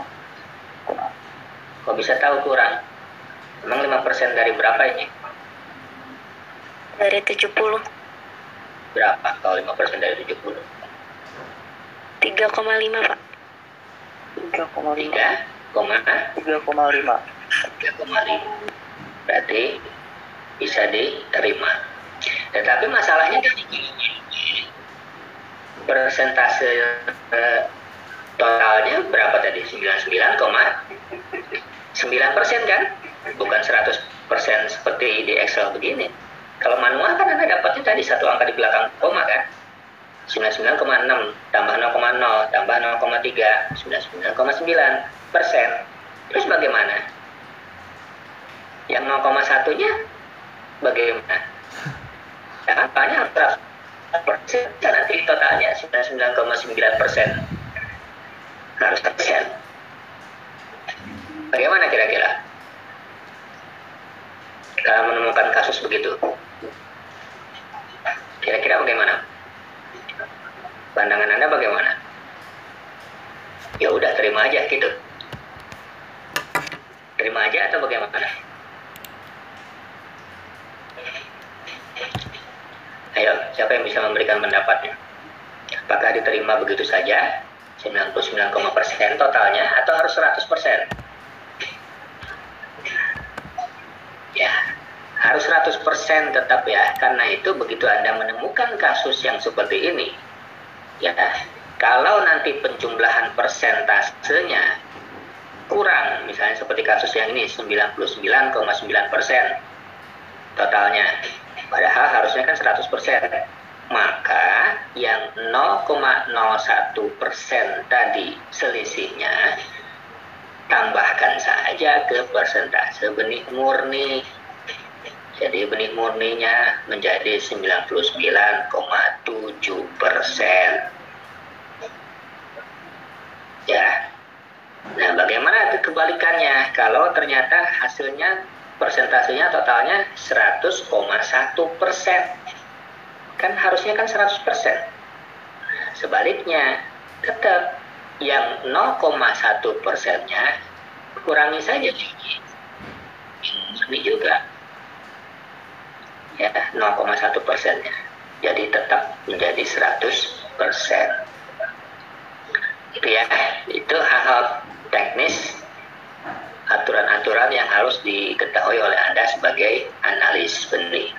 [SPEAKER 3] kurang.
[SPEAKER 1] Kok bisa tahu kurang? Emang lima persen dari berapa ini?
[SPEAKER 5] Dari 70
[SPEAKER 1] berapa? Kalau lima persen dari 70
[SPEAKER 5] 3,5 pak.
[SPEAKER 3] 3,5
[SPEAKER 1] 3,5 berarti bisa diterima. Tetapi masalahnya kan dari persentase eh, totalnya berapa tadi? 99,9 persen kan? Bukan 100 persen seperti di Excel begini. Kalau manual kan anda dapatnya tadi satu angka di belakang koma kan? 99,6 tambah 0,0 tambah 0,3 99,9 persen. Terus bagaimana? Yang 0,1 nya bagaimana? Ya angkanya harus persen. Nanti totalnya 99,9 persen harus persen bagaimana kira-kira? Kalau menemukan kasus begitu. Kira-kira bagaimana? Pandangan anda bagaimana? Ya udah terima aja gitu. Terima aja atau bagaimana? Ayo siapa yang bisa memberikan pendapatnya? Apakah diterima begitu saja 99, persen totalnya atau harus 100 persen? Ya harus 100% tetap ya karena itu begitu Anda menemukan kasus yang seperti ini ya kalau nanti penjumlahan persentasenya kurang misalnya seperti kasus yang ini 99,9% totalnya padahal harusnya kan 100% maka yang 0,01% tadi selisihnya tambahkan saja ke persentase benih murni. Jadi benih murninya menjadi 99,7 persen. Ya. Nah, bagaimana kebalikannya kalau ternyata hasilnya persentasenya totalnya 100,1 persen? Kan harusnya kan 100 persen. Sebaliknya, tetap yang 0,1 persennya kurangi saja. Ini juga. Ya 0,1 persennya. Jadi tetap menjadi 100 persen. Itu ya. Itu hal-hal teknis aturan-aturan yang harus diketahui oleh anda sebagai analis benih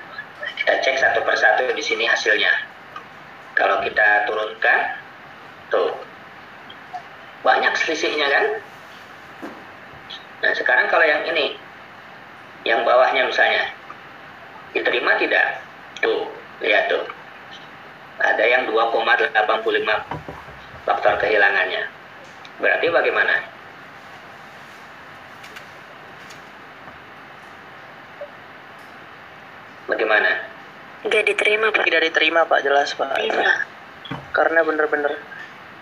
[SPEAKER 1] di sini hasilnya. Kalau kita turunkan tuh banyak selisihnya kan? Nah sekarang kalau yang ini yang bawahnya misalnya diterima tidak? Tuh lihat tuh. Ada yang 2,85 faktor kehilangannya. Berarti bagaimana? Bagaimana
[SPEAKER 5] Nggak diterima Pak.
[SPEAKER 3] Tidak diterima Pak, jelas Pak.
[SPEAKER 5] Iya.
[SPEAKER 3] Karena benar-benar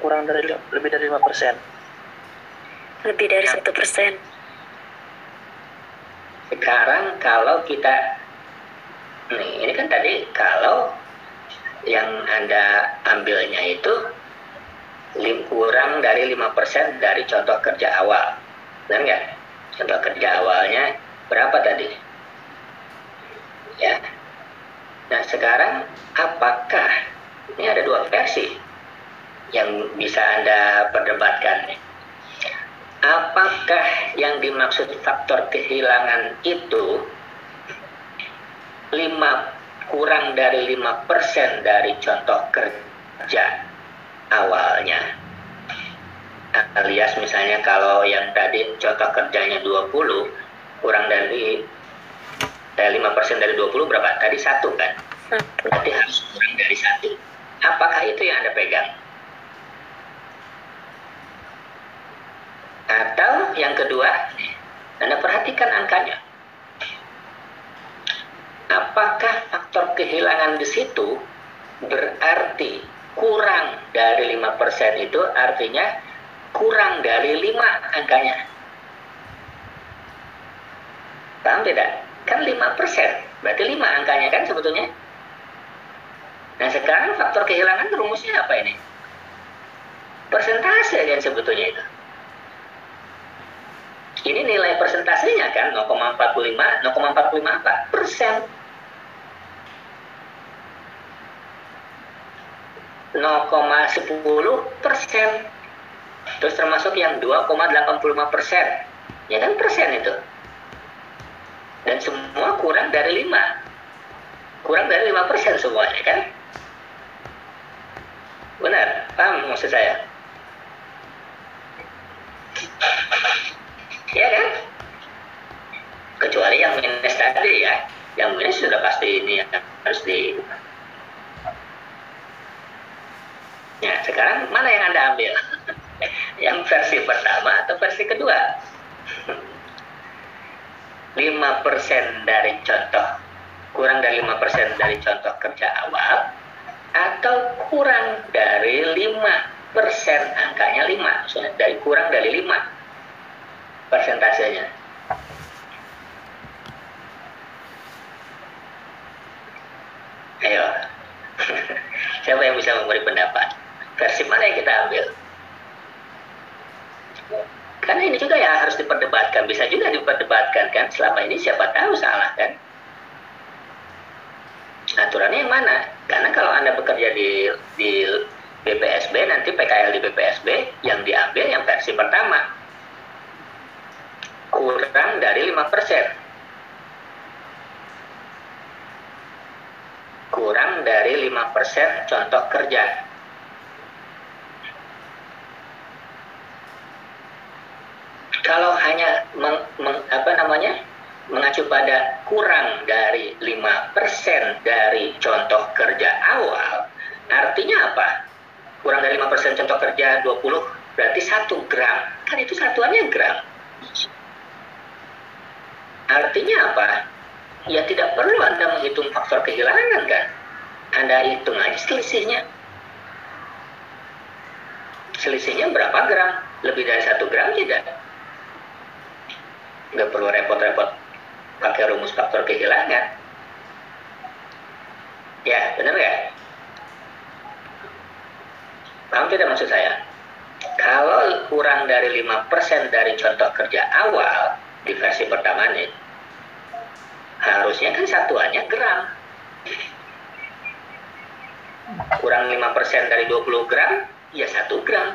[SPEAKER 3] kurang dari lebih dari 5 persen.
[SPEAKER 5] Lebih dari satu persen.
[SPEAKER 1] sekarang kalau kita nih ini kan tadi kalau yang anda ambilnya itu lim, kurang dari 5% dari contoh kerja awal benar nggak contoh kerja awalnya berapa tadi ya nah sekarang apakah ini ada dua versi yang bisa anda perdebatkan? Apakah yang dimaksud faktor kehilangan itu 5 kurang dari 5% dari contoh kerja awalnya? Alias misalnya kalau yang tadi contoh kerjanya 20 kurang dari eh, 5% dari 20 berapa? Tadi satu kan? Berarti harus kurang dari satu. Apakah itu yang Anda pegang? Atau yang kedua, Anda perhatikan angkanya. Apakah faktor kehilangan di situ berarti kurang dari 5% itu artinya kurang dari 5 angkanya. Paham tidak? Kan 5%, berarti 5 angkanya kan sebetulnya. Nah sekarang faktor kehilangan rumusnya apa ini? Persentase kan sebetulnya itu. Ini nilai persentasenya kan 0,45, 0,45 apa? Persen. 0,10 persen. Terus termasuk yang 2,85 persen. Ya kan persen itu. Dan semua kurang dari 5. Kurang dari 5 persen semuanya kan. Benar, paham maksud saya? Ya kan? Kecuali yang minus tadi ya. Yang minus sudah pasti ini yang harus di Ya, sekarang mana yang Anda ambil? yang versi pertama atau versi kedua? 5% dari contoh kurang dari 5% dari contoh kerja awal atau kurang dari 5% angkanya 5 maksudnya dari kurang dari 5 persentasenya. Ayo. Siapa yang bisa memberi pendapat? Versi mana yang kita ambil karena ini juga ya harus diperdebatkan. Bisa juga diperdebatkan kan? Selama ini siapa tahu salah kan? Aturannya yang mana? Karena kalau anda bekerja di di BPSB nanti PKL di BPSB yang diambil yang versi pertama. Kurang dari 5% kurang dari 5% contoh kerja kalau hanya meng, meng, apa namanya mengacu pada kurang dari 5% dari contoh kerja awal artinya apa? Kurang dari 5% contoh kerja 20 berarti 1 gram. Kan itu satuannya gram. Artinya apa? Ya tidak perlu anda menghitung faktor kehilangan kan? Anda hitung aja selisihnya. Selisihnya berapa gram? Lebih dari satu gram tidak nggak perlu repot-repot pakai rumus faktor kehilangan. Ya benar ya paham tidak maksud saya? Kalau kurang dari 5% dari contoh kerja awal di versi pertama nih harusnya kan satuannya gram. Kurang 5% dari 20 gram ya 1 gram.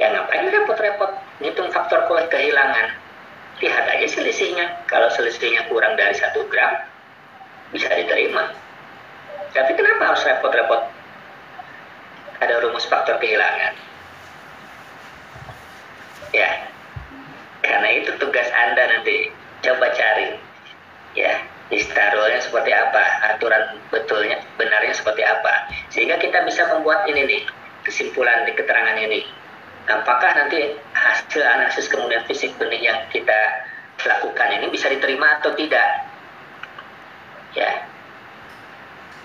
[SPEAKER 1] Ya ngapain repot-repot ngitung faktor kehilangan lihat aja selisihnya. Kalau selisihnya kurang dari satu gram bisa diterima. Tapi kenapa harus repot-repot? Ada rumus faktor kehilangan. Ya karena itu tugas anda nanti. Coba cari ya istarulnya seperti apa aturan betulnya benarnya seperti apa. Sehingga kita bisa membuat ini nih kesimpulan di keterangan ini apakah nanti hasil analisis kemudian fisik benih yang kita lakukan ini bisa diterima atau tidak? Ya.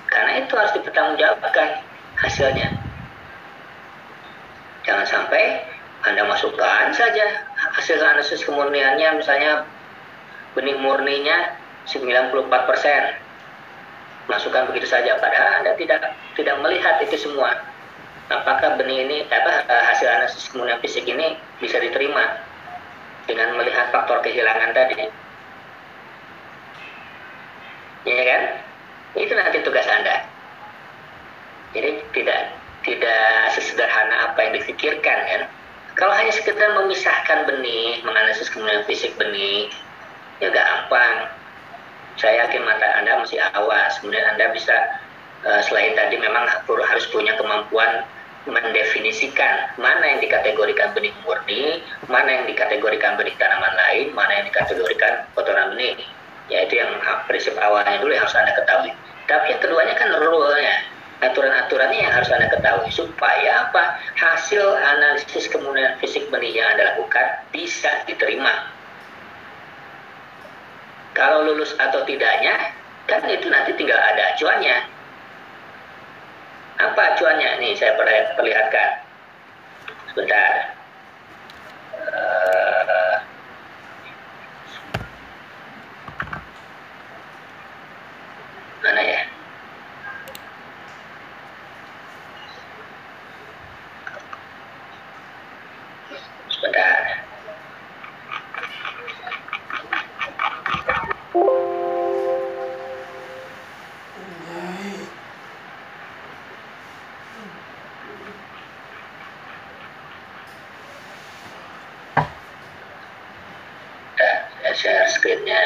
[SPEAKER 1] Karena itu harus dipertanggungjawabkan hasilnya. Jangan sampai anda masukkan saja hasil analisis kemurniannya misalnya benih murninya 94% masukkan begitu saja padahal anda tidak tidak melihat itu semua apakah benih ini apa hasil analisis kemudian fisik ini bisa diterima dengan melihat faktor kehilangan tadi? Ya kan? Itu nanti tugas anda. Jadi tidak tidak sesederhana apa yang dipikirkan kan? Kalau hanya sekedar memisahkan benih menganalisis kemudian fisik benih ya gampang. Saya yakin mata anda masih awas. Kemudian anda bisa uh, selain tadi memang harus punya kemampuan mendefinisikan mana yang dikategorikan benih murni, mana yang dikategorikan benih tanaman lain, mana yang dikategorikan kotoran benih. Ya itu yang prinsip awalnya dulu yang harus Anda ketahui. Tapi yang keduanya kan rule-nya, aturan-aturannya yang harus Anda ketahui supaya apa? Hasil analisis kemudian fisik benih yang Anda lakukan bisa diterima. Kalau lulus atau tidaknya, kan itu nanti tinggal ada acuannya apa acuannya? Nih saya perlihatkan. Sebentar. Uh, mana ya? Sebentar. share screen-nya.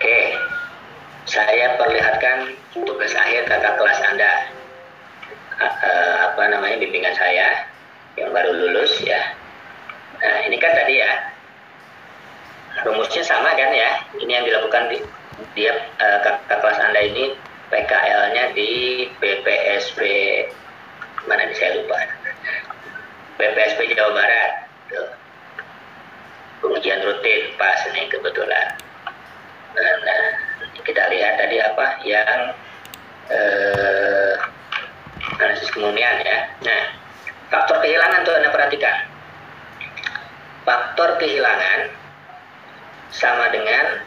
[SPEAKER 1] Oke, saya perlihatkan tugas akhir kakak kelas Anda. A- eh, apa namanya bimbingan saya yang baru lulus ya. Nah, ini kan tadi ya. Rumusnya sama kan ya. Ini yang dilakukan di dia eh, kakak kelas Anda ini PKL-nya di BPSP mana nih saya lupa. BPSP Jawa Barat. Tuh. Pengujian rutin pas ini kebetulan. Nah, nah, kita lihat tadi apa yang eh, analisis kemunian ya. Nah, faktor kehilangan tuh Anda perhatikan. Faktor kehilangan sama dengan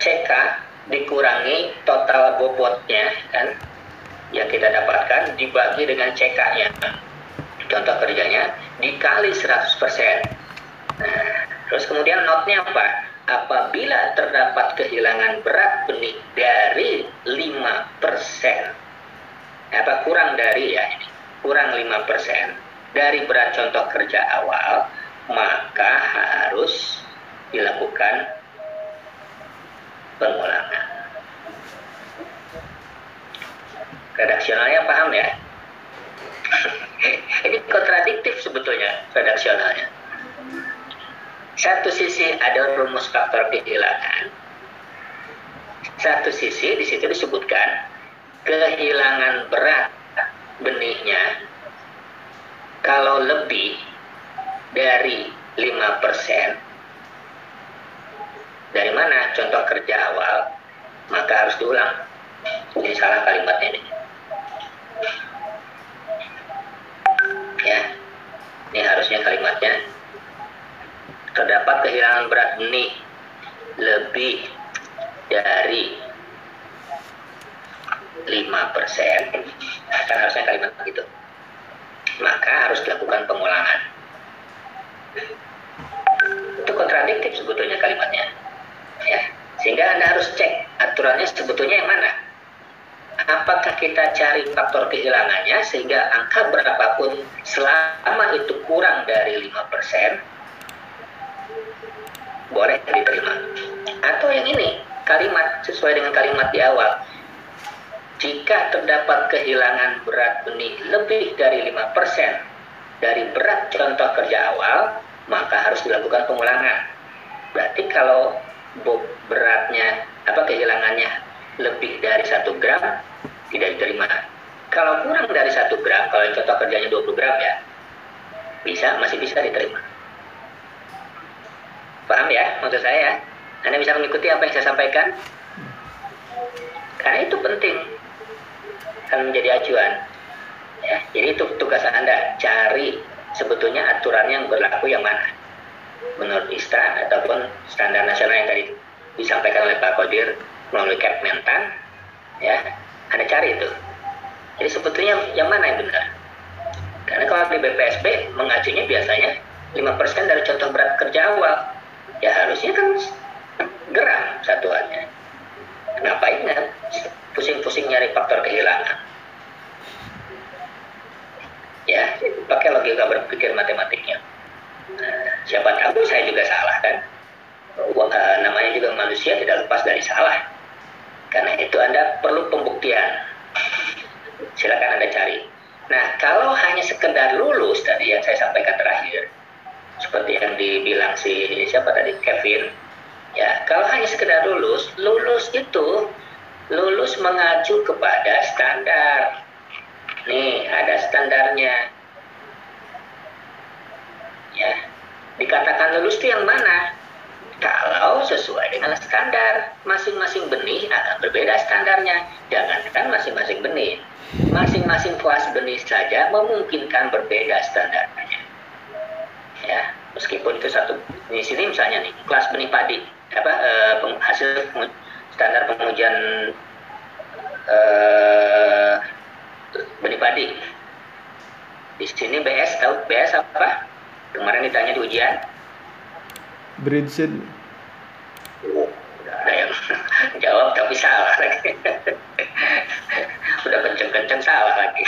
[SPEAKER 1] CK dikurangi total bobotnya kan yang kita dapatkan dibagi dengan CK-nya. Contoh kerjanya dikali 100%. Nah, terus kemudian notnya apa? Apabila terdapat kehilangan berat benih dari 5%, apa kurang dari ya ini, kurang 5% berat contoh kerja awal, maka harus dilakukan pengulangan. Redaksionalnya paham ya? ini kontradiktif sebetulnya redaksionalnya. Satu sisi ada rumus faktor kehilangan. Satu sisi di situ disebutkan kehilangan berat benihnya kalau lebih dari 5% dari mana? Contoh kerja awal maka harus diulang. Ini salah kalimatnya ini. Ya ini harusnya kalimatnya terdapat kehilangan berat benih lebih dari 5% nah, kan harusnya kalimat begitu maka harus dilakukan pengulangan. Itu kontradiktif sebetulnya kalimatnya. Ya. Sehingga anda harus cek aturannya sebetulnya yang mana. Apakah kita cari faktor kehilangannya sehingga angka berapapun selama itu kurang dari 5% boleh diterima. Atau yang ini kalimat sesuai dengan kalimat di awal jika terdapat kehilangan berat benih lebih dari 5% dari berat contoh kerja awal maka harus dilakukan pengulangan. Berarti kalau beratnya apa kehilangannya lebih dari satu gram tidak diterima. Kalau kurang dari satu gram kalau contoh kerjanya 20 gram ya bisa masih bisa diterima. Paham ya maksud saya? Anda bisa mengikuti apa yang saya sampaikan? Karena itu penting akan menjadi acuan. Ya jadi itu tugas anda cari sebetulnya aturan yang berlaku yang mana. Menurut ISTA ataupun standar nasional yang tadi disampaikan oleh Pak Kodir melalui Kepmentan ya anda cari itu. Jadi sebetulnya yang mana yang benar? Karena kalau di BPSB mengacunya biasanya 5% dari contoh berat kerja awal. Ya harusnya kan gram satuannya. Ngapain kan pusing-pusing nyari faktor kehilangan. Ya pakai logika berpikir matematiknya. Nah, siapa tahu saya juga salah kan? Uh, namanya juga manusia tidak lepas dari salah. Karena itu anda perlu pembuktian. Silakan anda cari. Nah kalau hanya sekedar lulus tadi yang saya sampaikan terakhir seperti yang dibilang si siapa tadi Kevin ya kalau hanya sekedar lulus lulus itu lulus mengacu kepada standar. Nih ada standarnya. Ya dikatakan lulus itu yang mana? Kalau sesuai dengan standar masing-masing benih akan berbeda standarnya. Jangankan masing-masing benih. Masing-masing kelas benih saja memungkinkan berbeda standarnya. Ya meskipun itu satu di sini misalnya nih kelas benih padi apa eh, hasil standar pengujian eh, benih padi. Di sini BS tahu BS apa? Kemarin ditanya di ujian.
[SPEAKER 6] Breed seed
[SPEAKER 1] ada yang jawab tapi salah lagi. Udah kenceng-kenceng salah lagi.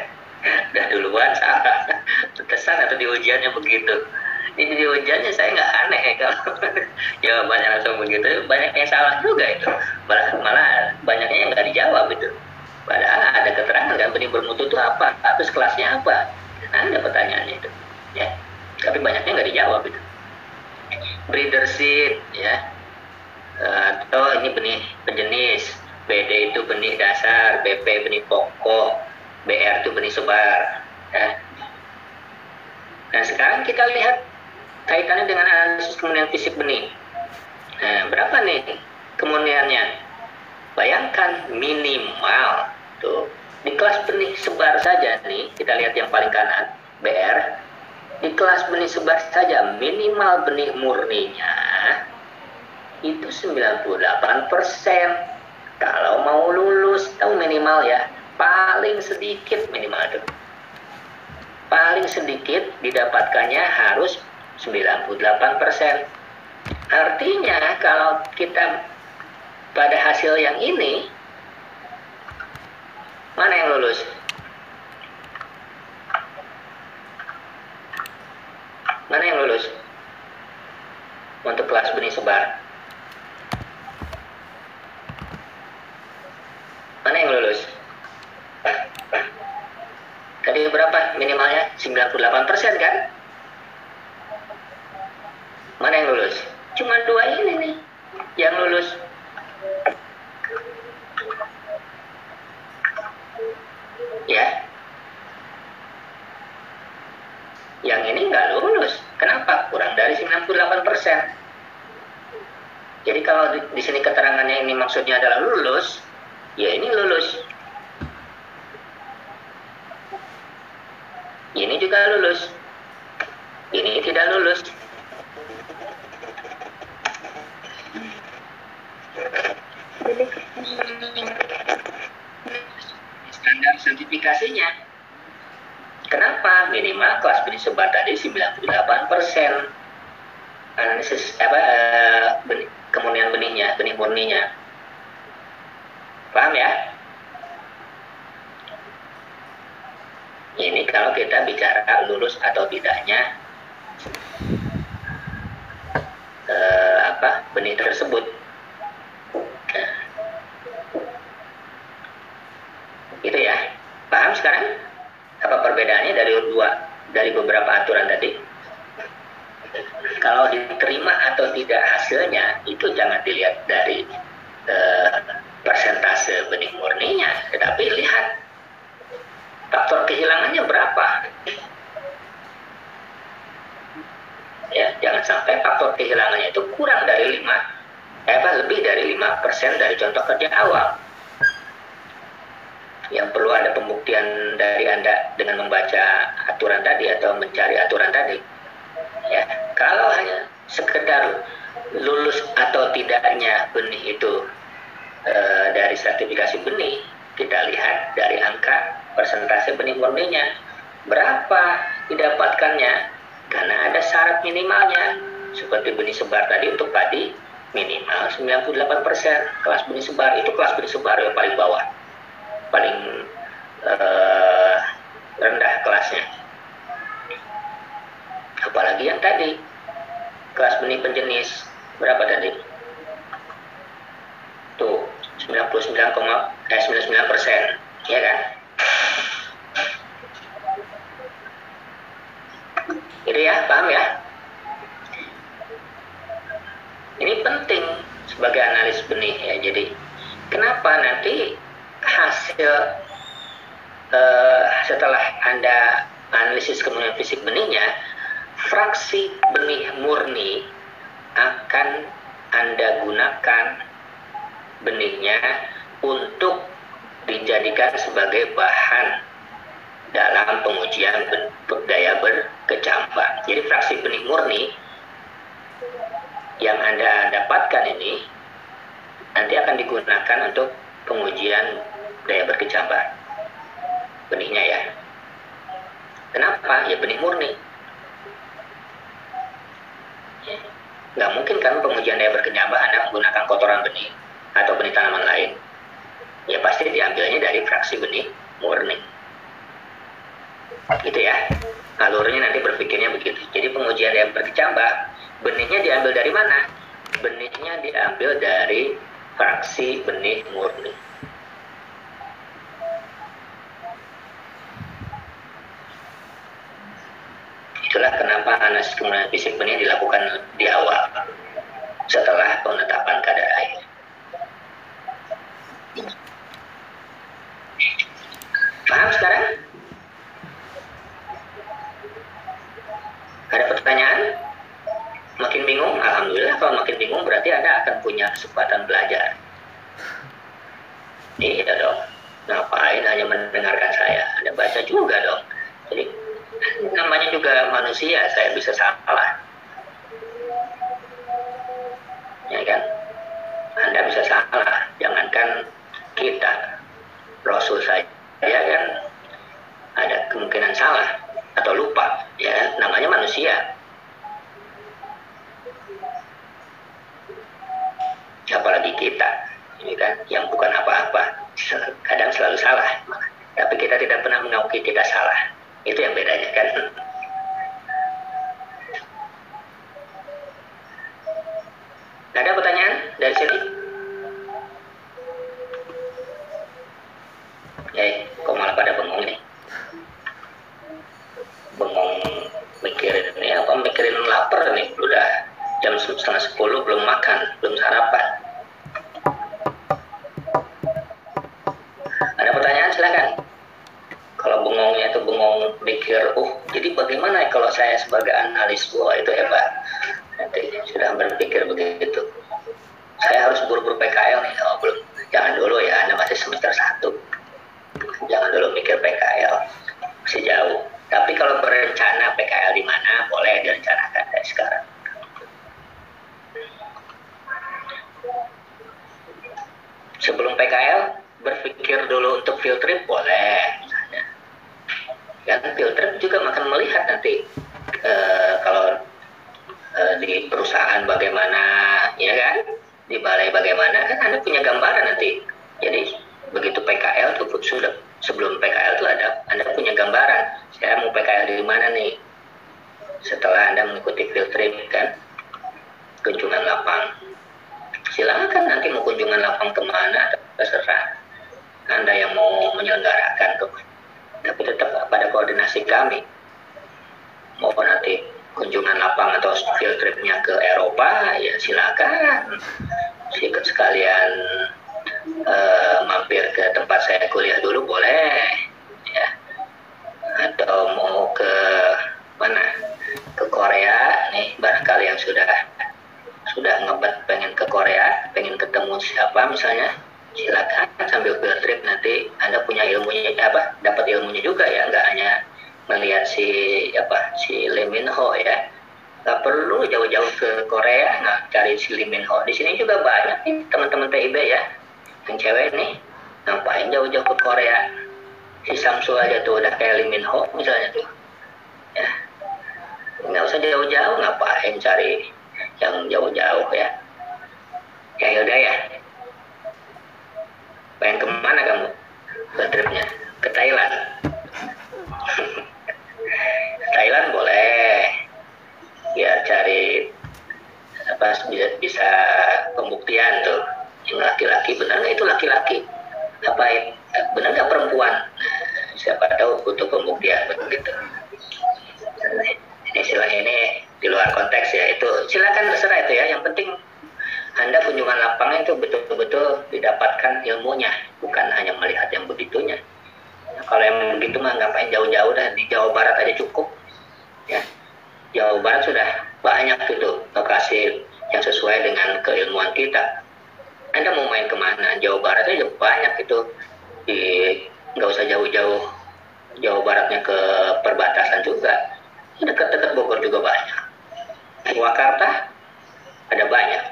[SPEAKER 1] Udah duluan salah. Kelas atau di ujiannya begitu ini di ujiannya saya nggak aneh ya kalau jawabannya langsung begitu. Banyak yang salah juga itu. Malah malah banyaknya yang nggak dijawab itu. Padahal ada keterangan kan benih bermutu itu apa terus kelasnya apa. Ada pertanyaannya itu ya. Tapi banyaknya nggak dijawab itu. Breeder seed ya. Atau ini benih penjenis. BD itu benih dasar BP benih pokok BR itu benih sebar ya. nah sekarang kita lihat kaitannya dengan analisis kemudian fisik benih. Nah berapa nih kemuniannya bayangkan minimal tuh di kelas benih sebar saja nih kita lihat yang paling kanan BR di kelas benih sebar saja minimal benih murninya itu 98 persen. Kalau mau lulus tahu minimal ya paling sedikit minimal itu paling sedikit didapatkannya harus 98 persen. Artinya kalau kita pada hasil yang ini mana yang lulus? Mana yang lulus? Untuk kelas benih sebar. Mana yang lulus? Tadi berapa? Minimalnya 98 persen kan mana yang lulus? Cuma dua ini nih. Yang lulus. Ya. Yang ini nggak lulus. Kenapa? Kurang dari 98 persen. Jadi kalau di, di sini keterangannya ini maksudnya adalah lulus ya ini lulus. Ini juga lulus. Ini tidak lulus standar kenapa minimal kelas benih sebar tadi 98 persen? Analisis apa uh, benih, kemunian benihnya benih murninya. Paham ya? Ini kalau kita bicara lulus atau tidaknya uh, apa benih tersebut. Nah, itu ya paham sekarang? Apa perbedaannya dari dua? Dari beberapa aturan tadi? Kalau diterima atau tidak hasilnya itu jangan dilihat dari uh, persentase benih murninya. Tetapi lihat faktor kehilangannya berapa. Ya jangan sampai faktor kehilangannya itu kurang dari 5 eh, apa lebih dari 5% dari contoh kerja awal yang perlu ada pembuktian dari Anda dengan membaca aturan tadi atau mencari aturan tadi. Ya, kalau hanya sekedar lulus atau tidaknya benih itu e, dari sertifikasi benih, kita lihat dari angka persentase benih murninya berapa didapatkannya karena ada syarat minimalnya. Seperti benih sebar tadi untuk padi minimal 98% kelas benih sebar itu kelas benih sebar yang paling bawah paling uh, rendah kelasnya. Apalagi yang tadi kelas benih penjenis berapa tadi? Tuh 99, eh 99 persen, ya kan? Itu ya, paham ya? Ini penting sebagai analis benih ya. Jadi kenapa nanti hasil uh, setelah Anda analisis kemudian fisik benihnya, fraksi benih murni akan Anda gunakan benihnya untuk dijadikan sebagai bahan dalam pengujian daya berkecambah. Jadi fraksi benih murni yang Anda dapatkan ini nanti akan digunakan untuk pengujian daya berkecambah. Benihnya ya. Kenapa? Ya benih murni. Nggak mungkin kan pengujian daya berkecambah anda menggunakan kotoran benih atau benih tanaman lain? Ya pasti diambilnya dari fraksi benih murni. Gitu ya. Alurnya nanti ber kemudian dia berkecambah, benihnya diambil dari mana? Benihnya diambil dari fraksi benih murni. Itulah kenapa analisis kemudian fisik benih dilakukan di awal setelah penetapan kadar air. Paham sekarang? Ada pertanyaan? Makin bingung? Alhamdulillah kalau makin bingung berarti Anda akan punya kesempatan belajar. Iya dong. Ngapain hanya mendengarkan saya? Anda baca juga dong. Jadi namanya juga manusia, saya bisa salah. Ya kan? Anda bisa salah, jangankan kita. Rasul saja kan ada kemungkinan salah atau lupa, ya namanya manusia. Apalagi kita, ini kan yang bukan apa-apa, kadang selalu salah. Tapi kita tidak pernah mengakui kita salah. Itu yang bedanya kan. Ada pertanyaan dari sini? Ya, kok malah pada bengong nih? Bengong mikirin ini apa? Mikirin lapar nih. Udah jam setengah sepuluh belum makan, belum sarapan. Ada pertanyaan silakan kalau bengongnya itu bengong mikir, oh jadi bagaimana kalau saya sebagai analis, wah itu hebat. Nanti sudah berpikir begitu. Saya harus buru-buru PKL nih, oh belum. Jangan dulu ya, Anda masih semester 1. Jangan dulu mikir PKL, masih jauh. Tapi kalau berencana PKL di mana, boleh direncanakan dari sekarang. Sebelum PKL, berpikir dulu untuk field trip boleh yang filter juga akan melihat nanti uh, kalau uh, di perusahaan bagaimana ya kan? Di balai bagaimana kan anda punya gambaran nanti. Jadi begitu PKL tuh sudah sebelum PKL tuh ada anda punya gambaran saya mau PKL di mana nih? Setelah anda mengikuti filtering kan? Kunjungan lapang. Silakan nanti mau kunjungan lapang ke mana terserah. Anda yang mau menyelenggarakan tuh tapi tetap pada koordinasi kami. Mau nanti kunjungan lapang atau field tripnya ke Eropa ya silakan. Sekalian uh, mampir ke tempat saya kuliah dulu boleh ya. Atau mau ke mana? Ke Korea nih barangkali yang sudah sudah ngebet pengen ke Korea pengen ketemu siapa misalnya silakan sambil field trip nanti anda punya ilmunya apa dapat ilmunya juga ya nggak hanya melihat si apa si Lee Min Ho ya. Nggak perlu jauh-jauh ke Korea nggak cari si Lee Min Ho. Di sini juga banyak nih teman-teman PIB ya yang cewek nih. Ngapain jauh-jauh ke Korea? Si Samsu aja tuh udah kayak Lee Min Ho misalnya tuh ya. Nggak usah jauh-jauh ngapain cari yang jauh-jauh ya ya udah ya pengen ke mana kamu? Tripnya. Ke Thailand. Thailand boleh. Biar cari apa bisa bisa pembuktian tuh. Yang laki-laki benar nggak? Itu laki-laki. Apa benar nggak perempuan? Nah, siapa tahu butuh pembuktian begitu. Ini istilah ini di luar konteks ya. Itu silakan terserah itu ya. Yang penting anda kunjungan lapangan itu betul-betul didapatkan ilmunya, bukan hanya melihat yang begitunya. Nah, kalau yang begitu mah ngapain jauh-jauh dah di Jawa Barat aja cukup. Ya, Jawa Barat sudah banyak itu lokasi yang sesuai dengan keilmuan kita. Anda mau main ke mana? Jawa Barat aja banyak itu di nggak usah jauh-jauh Jawa Baratnya ke perbatasan juga dekat-dekat Bogor juga banyak Purwakarta ada banyak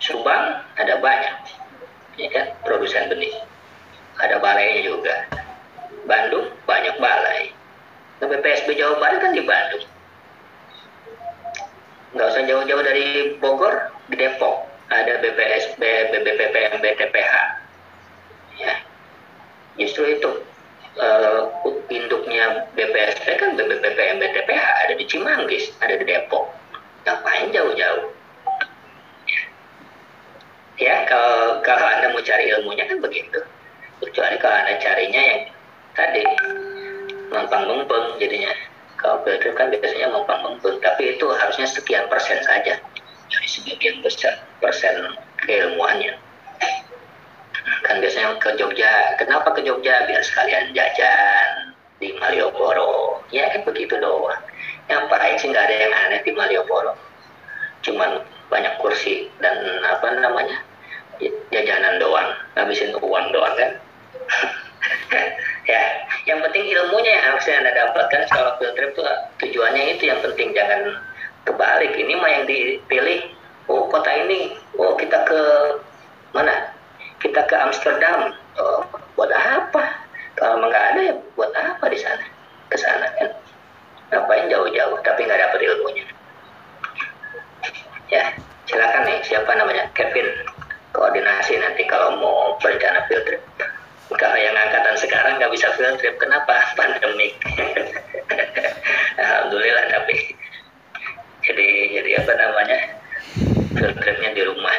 [SPEAKER 1] Subang ada banyak, ya kan, produsen benih. Ada balainya juga. Bandung banyak balai. Nah, BPSB Jawa Barat kan di Bandung. Nggak usah jauh-jauh dari Bogor, di Depok. Ada BPSB, BBPPM, BTPH. Ya, justru itu eh, induknya BPSP kan BPPM BTPH ada di Cimanggis, ada di Depok. Ngapain jauh-jauh? Ya, kalau kalau anda mau cari ilmunya kan begitu. Kecuali kalau anda carinya yang tadi mempang mempeng jadinya. Kalau filter kan biasanya mempang mempeng, tapi itu harusnya sekian persen saja dari sebagian besar persen keilmuannya. Kan biasanya ke Jogja kenapa ke Jogja? Biar sekalian jajan di Malioboro. Ya kan begitu doang. Ngapain sih nggak ada yang aneh di Malioboro? Cuman banyak kursi dan apa namanya jajanan doang ngabisin uang doang kan? Ya yang penting ilmunya yang harusnya anda dapatkan kalau field trip tuh tujuannya itu yang penting jangan kebalik. Ini mah yang dipilih oh kota ini oh kita ke mana? Kita ke Amsterdam. Oh, buat apa? Kalau nggak ada ya buat apa di sana? Ke sana kan? Ngapain jauh-jauh tapi nggak dapat ilmunya. Ya silakan nih siapa namanya? Kevin koordinasi nanti kalau mau berencana field trip. Kalau yang angkatan sekarang nggak bisa field trip kenapa? Pandemik alhamdulillah tapi jadi jadi apa namanya? Field tripnya di rumah.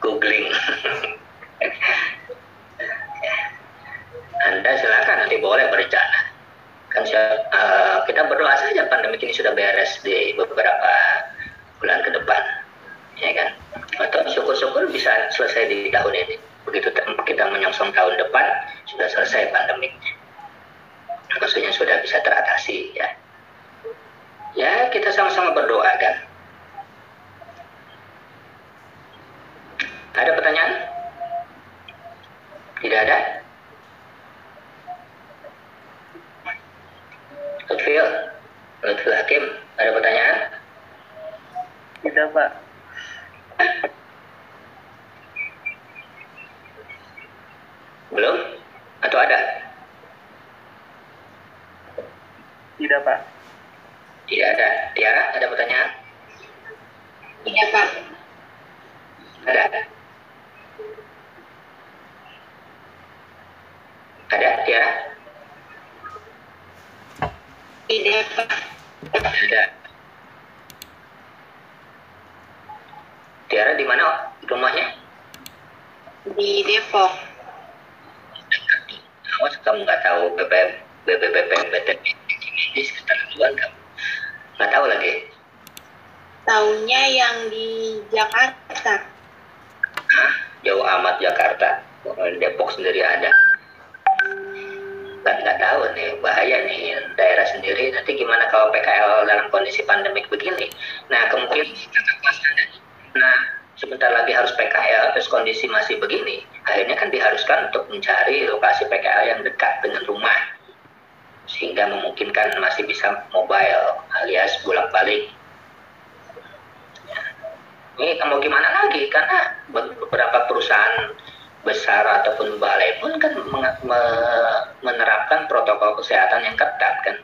[SPEAKER 1] Googling. Anda silakan nanti boleh berencana. Kan uh, kita berdoa saja pandemi ini sudah beres di beberapa bulan ke depan ya kan? Atau syukur-syukur bisa selesai di tahun ini. Begitu kita menyongsong tahun depan sudah selesai pandemi. Maksudnya sudah bisa teratasi ya. Ya kita sama-sama berdoa kan? Ada pertanyaan? Tidak ada? Lutfil Lutfil Hakim ada pertanyaan?
[SPEAKER 3] Tidak, Pak.
[SPEAKER 1] Belum? Atau ada?
[SPEAKER 3] Tidak, Pak.
[SPEAKER 1] tidak ada. Tiara ada pertanyaan?
[SPEAKER 4] Iya Pak.
[SPEAKER 1] ada? Ada Tiara?
[SPEAKER 4] Tidak Pak.
[SPEAKER 1] ada Tiara di mana rumahnya?
[SPEAKER 4] Di Depok.
[SPEAKER 1] awas kamu nggak tahu BBM BBPM BTP ini sekitar duluan kamu nggak tahu lagi?
[SPEAKER 4] Tahunya yang di Jakarta.
[SPEAKER 1] Hah? jauh amat Jakarta. Depok sendiri ada. Nggak nggak tahu nih bahaya nih. Daerah sendiri nanti gimana kalau PKL dalam kondisi pandemik begini? Nah kemungkinan nah sebentar lagi harus PKL terus kondisi masih begini akhirnya kan diharuskan untuk mencari lokasi PKL yang dekat dengan rumah sehingga memungkinkan masih bisa mobile alias bolak balik ini mau gimana lagi? Karena beberapa perusahaan besar ataupun balai pun kan menerapkan protokol kesehatan yang ketat kan?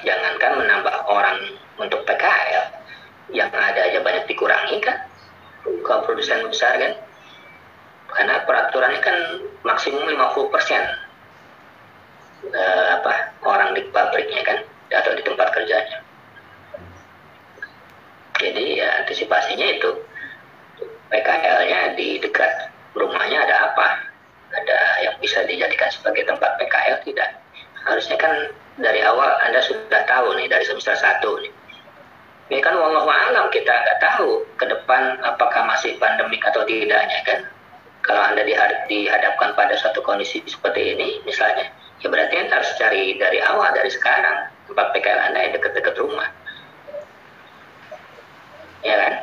[SPEAKER 1] Jangankan menambah orang untuk PKL yang ada aja banyak dikurangi kan? Kalau produsen besar kan? Karena peraturannya kan maksimum 50 persen apa orang di pabriknya kan? Atau di tempat kerjanya. Jadi ya antisipasinya itu PKL-nya di dekat rumahnya ada apa? Ada yang bisa dijadikan sebagai tempat PKL tidak. Harusnya kan dari awal anda sudah tahu nih dari semester satu nih ini kan wallahu alam kita nggak tahu ke depan apakah masih pandemik atau tidaknya kan? Kalau anda dihad- dihadapkan pada suatu kondisi seperti ini misalnya ya berarti anda harus cari dari awal dari sekarang tempat PKL anda yang dekat-dekat rumah. Ya kan?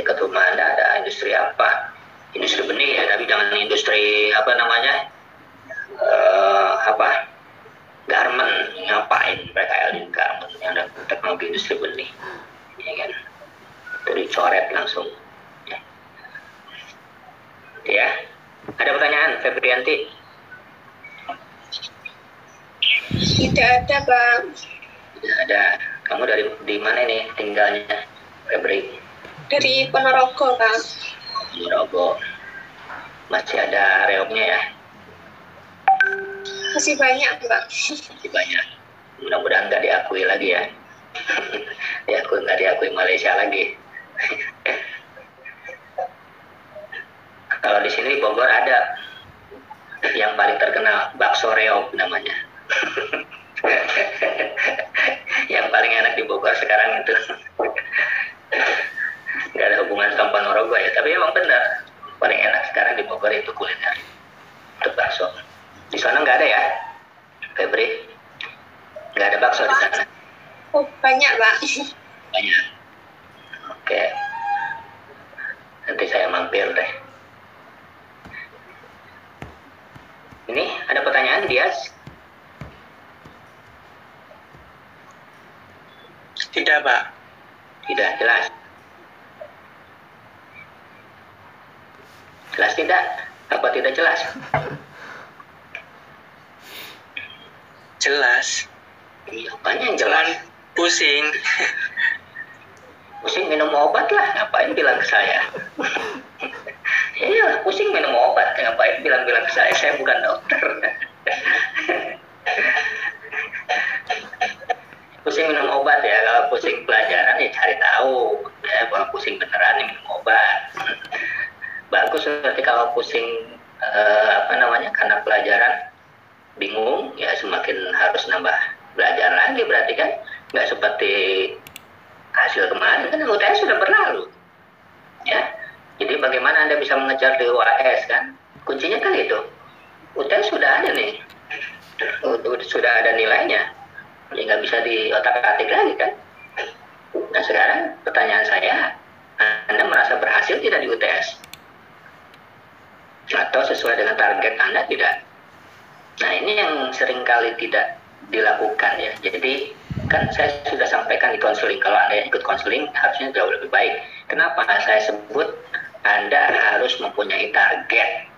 [SPEAKER 1] Dekat rumah anda ada industri apa? Industri benih ya tapi jangan industri apa namanya eh, apa garment ngapain PKL di garment? Yang ada teknologi industri benih. Ya kan? Itu dicoret langsung. Ya, ya. ada pertanyaan Febrianti?
[SPEAKER 2] Tidak ada, Bang.
[SPEAKER 1] tidak ada. Kamu dari di mana nih tinggalnya Febri?
[SPEAKER 2] Dari Ponorogo, Bang.
[SPEAKER 1] Ponorogo. Masih ada reoknya ya
[SPEAKER 2] Masih banyak, Bang.
[SPEAKER 1] masih banyak. Mudah-mudahan nggak diakui lagi ya. Diakui nggak diakui Malaysia lagi. Kalau di sini Bogor ada yang paling terkenal bakso reok namanya. Yang paling enak di Bogor sekarang itu. Nggak ada hubungan sama Ponorogo ya tapi emang benar. Paling enak sekarang di Bogor itu kuliner itu bakso di sana nggak ada ya Febri? Nggak ada bakso di sana?
[SPEAKER 2] Oh, banyak, Bang.
[SPEAKER 1] banyak. Oke. Nanti saya mampir deh. Ini ada pertanyaan Dias?
[SPEAKER 3] Tidak, Pak.
[SPEAKER 1] tidak jelas. Jelas tidak? Apa tidak jelas
[SPEAKER 3] Jelas.
[SPEAKER 1] iya apanya yang jelas?
[SPEAKER 3] Pusing.
[SPEAKER 1] pusing minum obat lah ngapain bilang ke saya? Iya pusing minum obat ngapain bilang-bilang ke saya? Saya bukan dokter. Pusing minum obat ya kalau pusing pelajaran ya cari tahu. Ya kalau pusing beneran ya minum obat. Bagus nanti kalau pusing eh, apa namanya karena pelajaran bingung ya semakin harus nambah belajar lagi berarti kan? Nggak seperti hasil kemarin kan UTS sudah berlalu ya. Jadi bagaimana anda bisa mengejar di UAS kan? Kuncinya kan itu. UTS sudah ada nih. Sudah ada nilainya. Ya nggak bisa di otak atik lagi kan? Nah sekarang pertanyaan saya anda merasa berhasil tidak di UTS atau sesuai dengan target anda tidak nah ini yang sering kali tidak dilakukan ya. Jadi kan saya sudah sampaikan di konseling kalau anda ikut konseling harusnya jauh lebih baik. Kenapa saya sebut anda harus mempunyai target?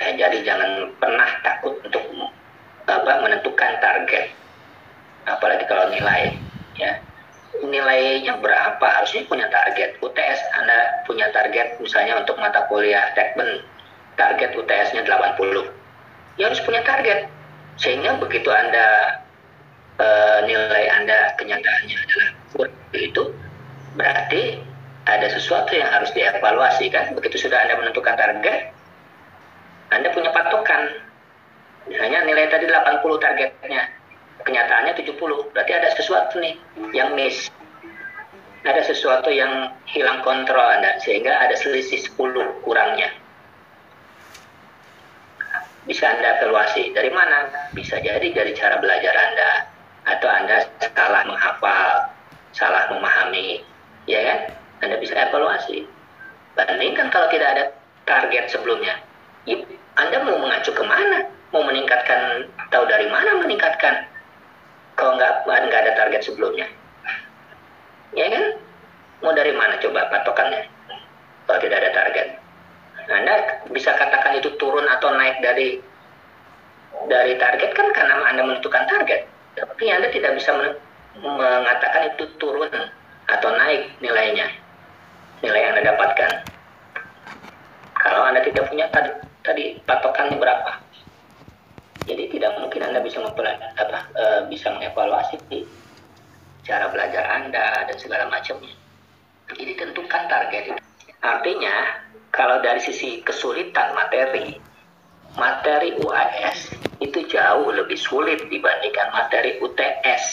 [SPEAKER 1] Ya, jadi jangan pernah takut untuk apa menentukan target. Apalagi kalau nilai ya. Nilainya berapa harusnya punya target. UTS anda punya target misalnya untuk mata kuliah tekben target UTS-nya 80 ya harus punya target. Sehingga begitu anda eh, nilai anda kenyataannya adalah kurang itu berarti ada sesuatu yang harus dievaluasi kan? Begitu sudah anda menentukan target anda punya patokan. Misalnya nilai tadi 80 targetnya kenyataannya 70 berarti ada sesuatu nih yang miss. Ada sesuatu yang hilang kontrol anda sehingga ada selisih 10 kurangnya bisa Anda evaluasi. Dari mana? Bisa jadi dari cara belajar Anda atau Anda salah menghafal, salah memahami, ya kan? Anda bisa evaluasi. Bandingkan kalau tidak ada target sebelumnya, ya, Anda mau mengacu ke mana? Mau meningkatkan, tahu dari mana meningkatkan? Kalau nggak nggak ada target sebelumnya, ya kan? Mau dari mana coba patokannya? Kalau tidak ada target. Anda bisa katakan itu turun atau naik dari dari target kan karena Anda menentukan target. Tapi Anda tidak bisa men- mengatakan itu turun atau naik nilainya. Nilai yang Anda dapatkan. Kalau Anda tidak punya tadi, tadi patokannya berapa. Jadi tidak mungkin Anda bisa apa, e, bisa mengevaluasi cara belajar Anda dan segala macamnya. Jadi tentukan target. Artinya kalau dari sisi kesulitan materi, materi UAS itu jauh lebih sulit dibandingkan materi UTS.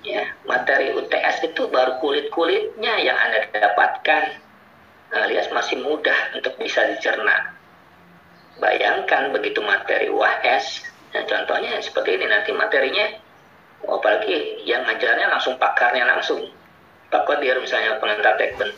[SPEAKER 1] Ya, materi UTS itu baru kulit-kulitnya yang Anda dapatkan alias masih mudah untuk bisa dicerna. Bayangkan begitu materi UAS, nah contohnya seperti ini nanti materinya, oh, apalagi yang ngajarnya langsung pakarnya langsung. Pak Kodir misalnya pengantar tekben,